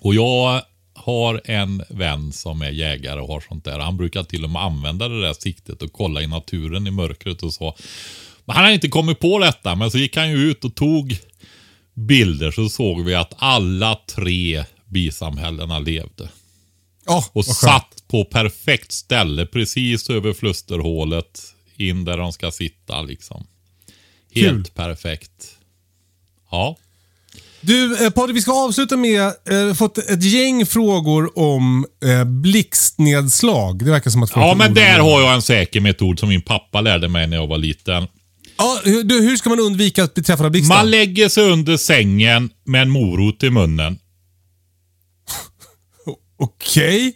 Speaker 4: Och jag har en vän som är jägare och har sånt där. Han brukar till och med använda det där siktet och kolla i naturen i mörkret och så. Men han har inte kommit på detta, men så gick han ju ut och tog bilder så såg vi att alla tre bisamhällena levde.
Speaker 3: Ja,
Speaker 4: Och satt på perfekt ställe precis över flusterhålet. In där de ska sitta liksom. Helt
Speaker 3: Kul.
Speaker 4: perfekt. Ja.
Speaker 3: Du, eh, Patrik, vi ska avsluta med, eh, fått ett gäng frågor om eh, blixtnedslag. Det verkar som att folk
Speaker 4: Ja, men där har jag en säker metod som min pappa lärde mig när jag var liten.
Speaker 3: Ja, hur, du, hur ska man undvika att bli träffad av blixten?
Speaker 4: Man lägger sig under sängen med en morot i munnen.
Speaker 3: Okej.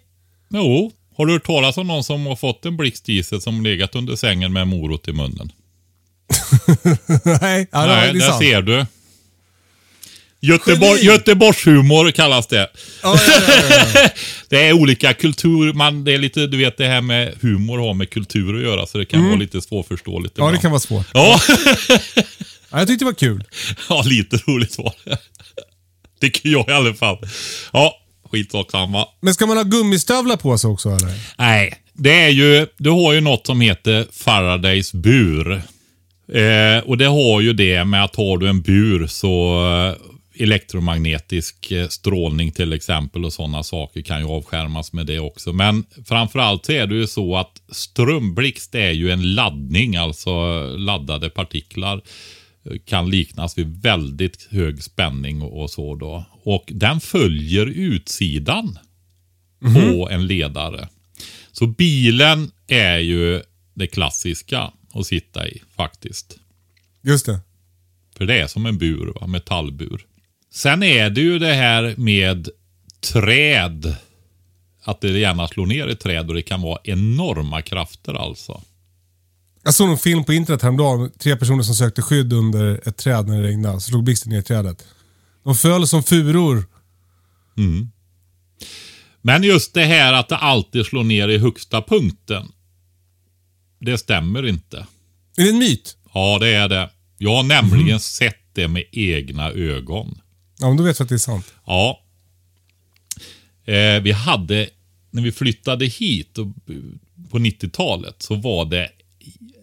Speaker 4: Jo, har du hört talas om någon som har fått en blixt i sig som legat under sängen med morot i munnen?
Speaker 3: Nej, ja,
Speaker 4: Nej, där ser du. Göteborg. Göteborgshumor kallas det.
Speaker 3: Ja, ja.
Speaker 4: Det är olika kultur, man, det är lite, du vet det här med humor har med kultur att göra så det kan vara lite svårförståeligt.
Speaker 3: Mm. ja, det kan vara svårt.
Speaker 4: Ja,
Speaker 3: Ja, jag tyckte det var kul.
Speaker 4: ja, lite roligt var det. Tycker jag i alla fall. Ja, skitsamma.
Speaker 3: Men ska man ha gummistövlar på sig också eller?
Speaker 4: Nej, det är ju, du har ju något som heter Faradays bur. Eh, och det har ju det med att har du en bur så eh, elektromagnetisk eh, strålning till exempel och sådana saker kan ju avskärmas med det också. Men framförallt så är det ju så att strömblixt är ju en laddning, alltså laddade partiklar kan liknas vid väldigt hög spänning och, så då. Och den följer utsidan på en ledare. Så bilen är ju det klassiska att sitta i faktiskt.
Speaker 3: Just det.
Speaker 4: För det är som en bur, va? metallbur. Sen är det ju det här med träd. Att det gärna slår ner i träd och det kan vara enorma krafter alltså.
Speaker 3: Jag såg en film på internet häromdagen. Tre personer som sökte skydd under ett träd när det regnade. Så slog blixten ner i trädet. De föll som furor.
Speaker 4: Men just det här att det alltid slår ner i högsta punkten. Det stämmer inte.
Speaker 3: Är det en myt?
Speaker 4: Ja, det är det. Jag har nämligen sett det med egna ögon.
Speaker 3: Ja, men då vet vi att det är sant.
Speaker 4: Ja. Eh, vi hade, när vi flyttade hit och, på 90-talet så var det,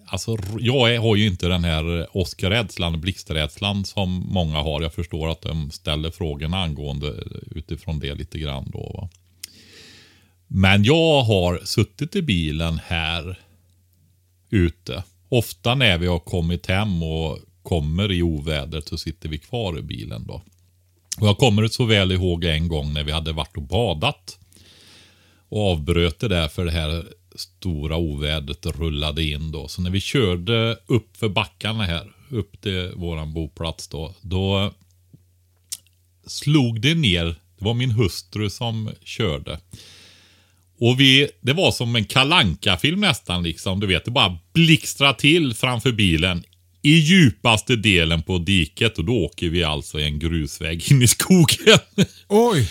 Speaker 4: alltså jag är, har ju inte den här eh, åskrädslan, blixträdslan som många har. Jag förstår att de ställer frågorna angående eh, utifrån det lite grann då. Va? Men jag har suttit i bilen här ute. Ofta när vi har kommit hem och kommer i ovädret så sitter vi kvar i bilen då. Och jag kommer så väl ihåg en gång när vi hade varit och badat. Och avbröt det där för det här stora ovädret rullade in då. Så när vi körde upp för backarna här, upp till våran boplats då. Då slog det ner, det var min hustru som körde. Och vi, det var som en kalanka film nästan liksom. Du vet, det bara blixtrar till framför bilen. I djupaste delen på diket och då åker vi alltså i en grusväg in i skogen.
Speaker 3: Oj!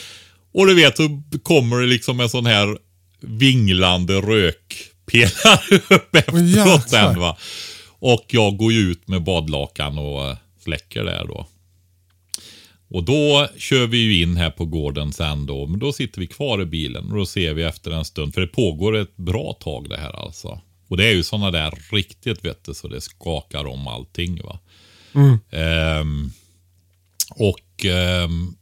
Speaker 4: och du vet, så kommer det liksom en sån här vinglande rökpelare upp efteråt sen va. Och jag går ju ut med badlakan och eh, släcker där då. Och då kör vi ju in här på gården sen då. Men då sitter vi kvar i bilen och då ser vi efter en stund. För det pågår ett bra tag det här alltså. Och det är ju sådana där riktigt vet du, så det skakar om allting va. Ehm, och ehm,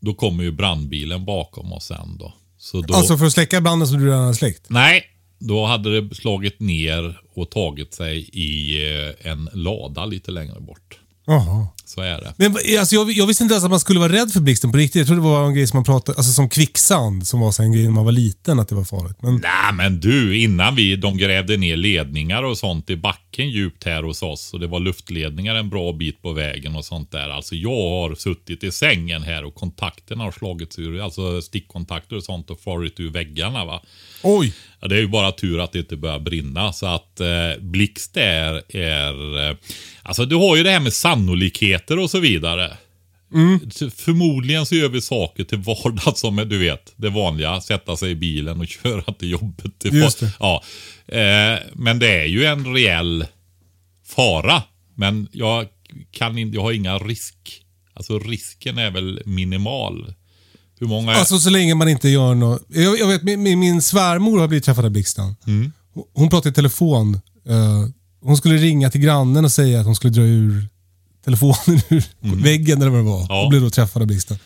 Speaker 4: då kommer ju brandbilen bakom oss sen då. Så då
Speaker 3: Alltså för att släcka branden som du redan har släckt?
Speaker 4: Nej, då hade det slagit ner och tagit sig i eh, en lada lite längre bort.
Speaker 3: Jaha.
Speaker 4: Så är det.
Speaker 3: Men alltså, jag, jag visste inte ens att man skulle vara rädd för blixten på riktigt. Jag trodde det var en grej som man pratade, alltså som kvicksand, som var så en grej när man var liten, att det var farligt. Men
Speaker 4: Nej men du, innan vi, de grävde ner ledningar och sånt i backen djupt här hos oss. Och det var luftledningar en bra bit på vägen och sånt där. Alltså jag har suttit i sängen här och kontakterna har slagits ur, alltså stickkontakter och sånt och farit ur väggarna va.
Speaker 3: oj!
Speaker 4: Ja, det är ju bara tur att det inte börjar brinna. Så att eh, blixt är, är... Eh, alltså du har ju det här med sannolikheter och så vidare. Så Förmodligen så gör vi saker till vardags som är, du vet, det vanliga. Sätta sig i bilen och köra till jobbet. Till
Speaker 3: Just det.
Speaker 4: Ja. Eh, men det är ju en reell fara. Men jag, kan inte, jag har inga risk. Alltså risken är väl minimal. Hur många...
Speaker 3: Alltså så länge man inte gör något. Jag, jag vet, min, min- svärmor har blivit träffad av blixten.
Speaker 4: Mm.
Speaker 3: Hon- pratade i telefon. eh, hon skulle ringa till grannen och säga att hon skulle dra ur telefonen ur väggen eller vad det var.
Speaker 4: Mm. Ja.
Speaker 3: Och blev då träffad av blixten.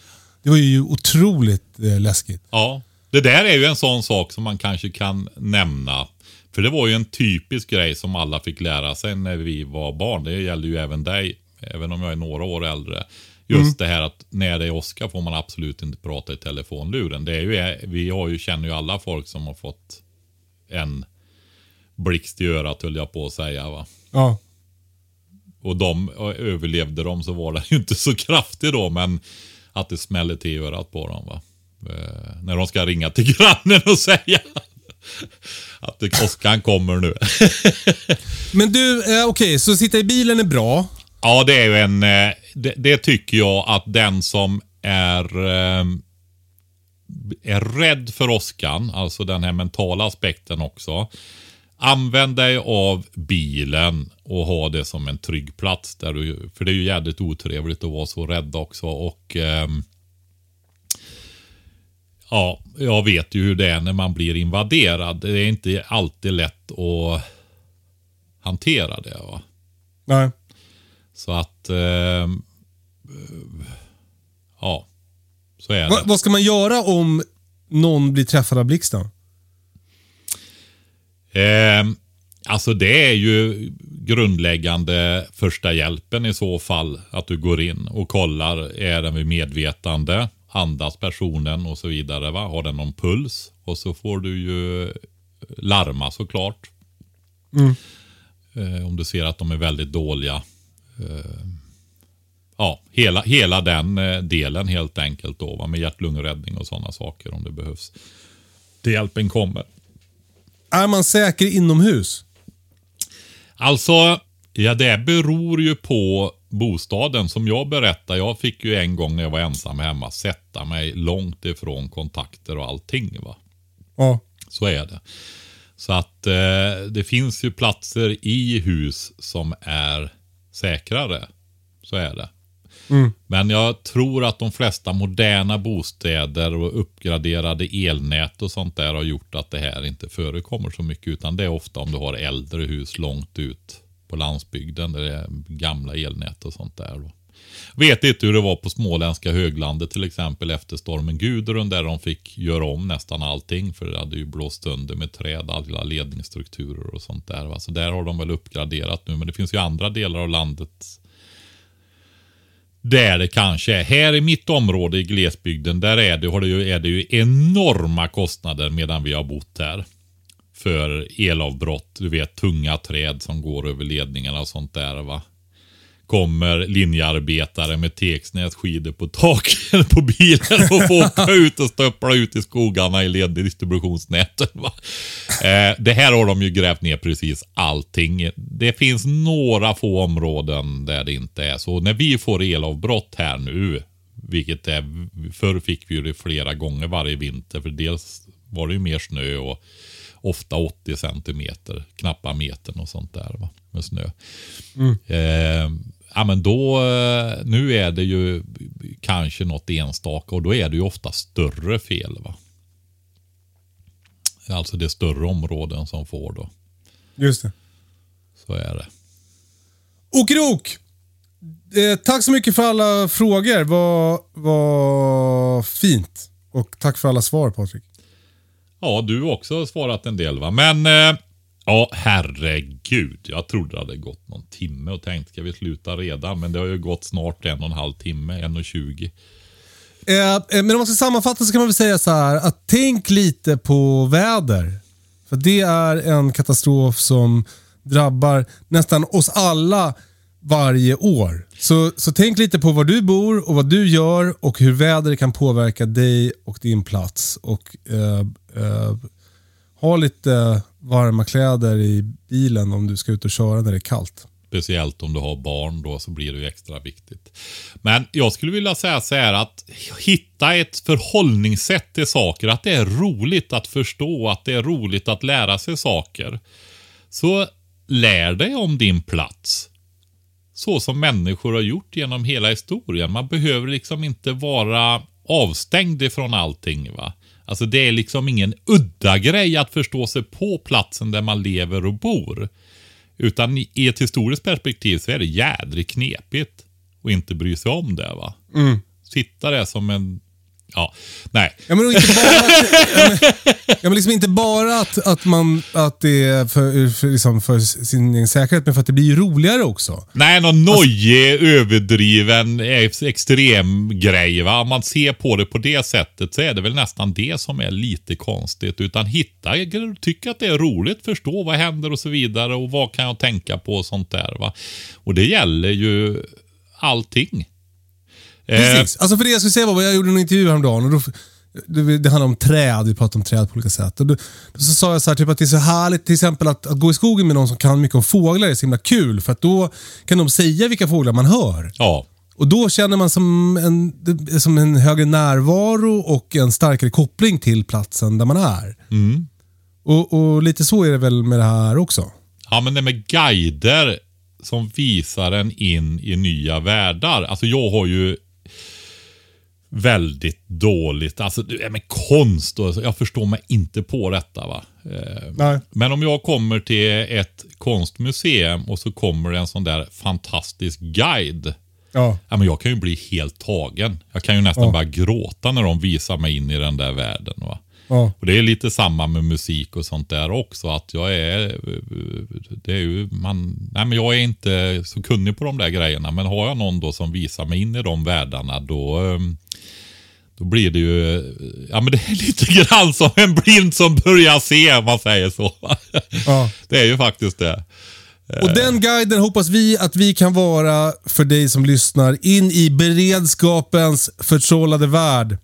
Speaker 3: Det var ju otroligt eh, läskigt.
Speaker 4: Ja, det där är ju en sån sak som man kanske kan nämna. För det var ju en typisk grej som alla fick lära sig när vi var barn. Det gäller ju även dig, även om jag är några år äldre. Just det här att när det är Oskar får man absolut inte prata i telefonluren. Det är ju, vi har ju, känner ju alla folk som har fått en blixt i örat höll jag på att säga. Va?
Speaker 3: Ja.
Speaker 4: Och de överlevde de så var den ju inte så kraftig då, men att det smäller till i örat på dem. Va? Eh, när de ska ringa till grannen och säga att Oskar kommer nu.
Speaker 3: Men du, eh, okej, så sitta i bilen är bra.
Speaker 4: ja, det är ju en... eh, Det, det tycker jag att den som är, eh, är rädd för åskan, alltså den här mentala aspekten också. Använd dig av bilen och ha det som en trygg plats. Där du, för det är ju jävligt otrevligt att vara så rädd också. Och ehm, Ja, jag vet ju hur det är när man blir invaderad. Det är inte alltid lätt att hantera det. Va?
Speaker 3: Nej.
Speaker 4: Så att... ehm, ja, så är det.
Speaker 3: Va, vad ska man göra om någon blir träffad av blixten?
Speaker 4: Eh, alltså det är ju grundläggande första hjälpen i så fall. Att du går in och kollar, är den vid medvetande? Andas personen och så vidare. Va? Har den någon puls? Och så får du ju larma såklart. Eh, om du ser att de är väldigt dåliga. Eh, ja, hela, hela den eh, delen helt enkelt då. Va? Med hjärt-lungräddning och sådana saker om det behövs. Det hjälpen kommer.
Speaker 3: Är man säker inomhus?
Speaker 4: Alltså, ja det beror ju på bostaden. Som jag berättade, jag fick ju en gång när jag var ensam hemma sätta mig långt ifrån kontakter och allting. va.
Speaker 3: Ja.
Speaker 4: Så är det. Så att eh, det finns ju platser i hus som är säkrare. Så är det. Mm. Men jag tror att de flesta moderna bostäder och uppgraderade elnät och sånt där har gjort att det här inte förekommer så mycket. Utan det är ofta om du har äldre hus långt ut på landsbygden där det är gamla elnät och sånt där. Då. Vet inte hur det var på småländska höglandet till exempel efter stormen Gudrun där de fick göra om nästan allting för det hade ju blåst under med träd, alla ledningsstrukturer och sånt där. Va? Så där har de väl uppgraderat nu men det finns ju andra delar av landet där det kanske är. Här i mitt område i glesbygden, där är det, har det ju, är det ju enorma kostnader medan vi har bott här. För elavbrott, du vet tunga träd som går över ledningarna och sånt där va. Kommer linjearbetare med teksnässkidor på taket på bilen och får åka ut och stöppla ut i skogarna i leddistributionsnäten. Va? Eh, det här har de ju grävt ner precis allting. Det finns några få områden där det inte är så. När vi får elavbrott här nu, vilket är, förr fick vi det flera gånger varje vinter, för dels var det ju mer snö och ofta 80 centimeter, knappa metern och sånt där va, med snö. Eh, ja men då, eh, nu är det ju kanske något enstaka och då är det ju ofta större fel va. Alltså det är större områden som får då.
Speaker 3: Just det.
Speaker 4: Så är det.
Speaker 3: Okrok! Eh, tack så mycket för alla frågor. Vad vad fint. Och tack för alla svar Patrik.
Speaker 4: Ja, du har också svarat en del va. Men eh, ja, herregud. Jag trodde det hade gått någon timme och tänkte ska vi sluta redan. Men det har ju gått snart en och en halv timme, en och tjugo.
Speaker 3: Eh, eh, men om man ska sammanfatta så kan man väl säga så här att tänk lite på väder. För det är en katastrof som drabbar nästan oss alla varje år. Så, så tänk lite på var du bor och vad du gör och hur vädret kan påverka dig och din plats. Och eh, eh, Ha lite varma kläder i bilen om du ska ut och köra när det är kallt.
Speaker 4: Speciellt om du har barn då så blir det ju extra viktigt. Men jag skulle vilja säga så här att hitta ett förhållningssätt till saker. Att det är roligt att förstå, att det är roligt att lära sig saker. Så lär dig om din plats. Så som människor har gjort genom hela historien. Man behöver liksom inte vara avstängd ifrån allting. va. Alltså det är liksom ingen udda grej att förstå sig på platsen där man lever och bor. Utan i ett historiskt perspektiv så är det jädrigt knepigt att inte bry sig om det. va. Sitta där som en... Ja, nej.
Speaker 3: Ja, men inte bara att, ja, men liksom inte bara att, att, man, att det är för, för, liksom för sin egen säkerhet, men för att det blir ju roligare också.
Speaker 4: Nej, någon nojig, överdriven, ex- extrem grej. Va? Om man ser på det på det sättet så är det väl nästan det som är lite konstigt. Utan hitta, tycka att det är roligt, förstå vad händer och så vidare och vad kan jag tänka på och sånt där. Va? Och det gäller ju allting. Eh,
Speaker 3: Precis. Alltså för det jag skulle säga var, jag gjorde en intervju häromdagen och då, det, det handlar om träd, vi pratar om träd på olika sätt. Och då, då så sa jag så här, typ att det är så härligt till exempel att, att gå i skogen med någon som kan mycket om fåglar är så himla kul. För att då kan de säga vilka fåglar man hör.
Speaker 4: ja,
Speaker 3: Och då känner man som en, det- som en högre närvaro och en starkare koppling till platsen där man är. Och, och lite så är det väl med det här också.
Speaker 4: Ja, men det med guider som visar en in i nya världar. Alltså jag har ju väldigt dåligt, alltså det är med konst och jag förstår mig inte på detta va. Eh,
Speaker 3: Nej.
Speaker 4: Men om jag kommer till ett konstmuseum och så kommer det en sån där fantastisk guide.
Speaker 3: Ja.
Speaker 4: Ja, men jag kan ju bli helt tagen. Jag kan ju nästan
Speaker 3: Ja.
Speaker 4: bara gråta när de visar mig in i den där världen. Va?
Speaker 3: Ja.
Speaker 4: Och Det är lite samma med musik och sånt där också. Att jag är, det är ju, man, nej men jag är inte så kunnig på de där grejerna. Men har jag någon då som visar mig in i de världarna då, ehm, då blir det ju, ja men det är lite grann som en blind som börjar se om man säger så.
Speaker 3: Ja.
Speaker 4: Det är ju faktiskt det.
Speaker 3: Och den guiden hoppas vi att vi kan vara för dig som lyssnar in i beredskapens förtrollade värld.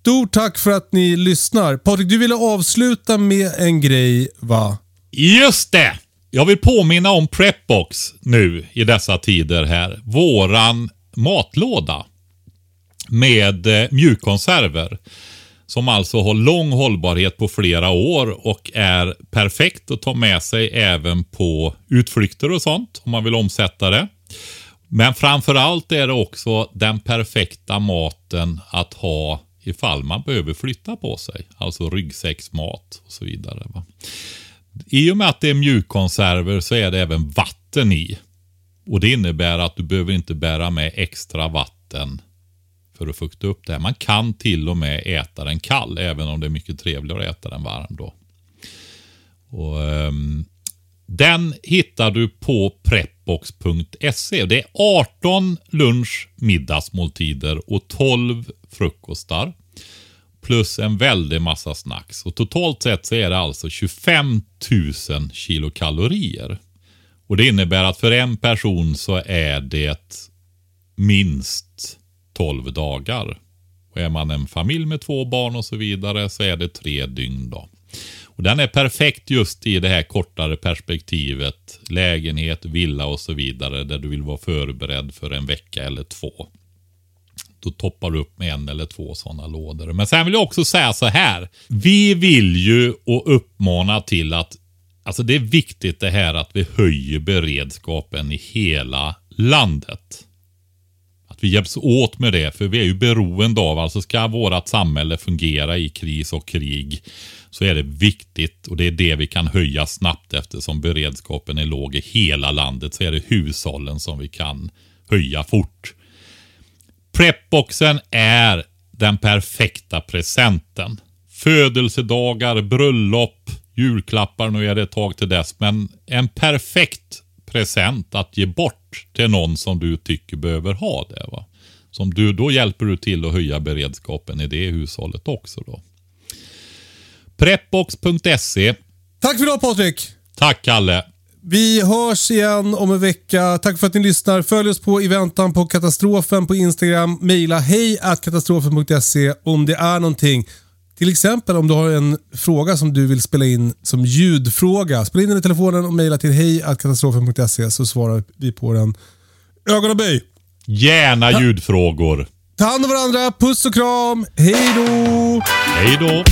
Speaker 3: Stort tack för att ni lyssnar. Patrik, du ville avsluta med en grej va?
Speaker 4: Just det! Jag vill påminna om Prepbox nu i dessa tider här. Våran matlåda med eh, mjukkonserver. Som alltså har lång hållbarhet på flera år och är perfekt att ta med sig även på utflykter och sånt om man vill omsätta det. Men framför allt är det också den perfekta maten att ha ifall man behöver flytta på sig. Alltså ryggsäcksmat och så vidare. Va? I och med att det är mjukkonserver så är det även vatten i. Och Det innebär att du behöver inte bära med extra vatten för att fukta upp det här. Man kan till och med äta den kall, även om det är mycket trevligare att äta den varm då. Och, um, den hittar du på prepbox.se. Det är 18 lunch middagsmåltider och 12 frukostar. Plus en väldig massa snacks. Och totalt sett så är det alltså 25 000 kilokalorier. Och det innebär att för en person så är det minst 12 dagar. Och är man en familj med två barn och så vidare så är det tre dygn då. Och den är perfekt just i det här kortare perspektivet. Lägenhet, villa och så vidare där du vill vara förberedd för en vecka eller två. Då toppar du upp med en eller två sådana lådor. Men sen vill jag också säga så här. Vi vill ju och uppmana till att Alltså det är viktigt det här att vi höjer beredskapen i hela landet. Att vi hjälps åt med det, för vi är ju beroende av, alltså ska vårt samhälle fungera i kris och krig så är det viktigt och det är det vi kan höja snabbt eftersom beredskapen är låg i hela landet så är det hushållen som vi kan höja fort. Prepboxen är den perfekta presenten. Födelsedagar, bröllop, julklappar, nu är det ett tag till dess, men en perfekt present att ge bort till någon som du tycker behöver ha det. Va? Som du, då hjälper du till att höja beredskapen i det hushållet också. då. Prepbox.se.
Speaker 3: Tack för idag Patrik!
Speaker 4: Tack Kalle!
Speaker 3: Vi hörs igen om en vecka. Tack för att ni lyssnar. Följ oss på i väntan på katastrofen på Instagram. Maila hej katastrofen.se om det är någonting. Till exempel om du har en fråga som du vill spela in som ljudfråga. Spela in den i telefonen och mejla till hejkatastrofen.se så svarar vi på den. Ögon och böj!
Speaker 4: Gärna ljudfrågor.
Speaker 3: Ta hand om varandra, puss och kram, hej då!
Speaker 4: Hej då!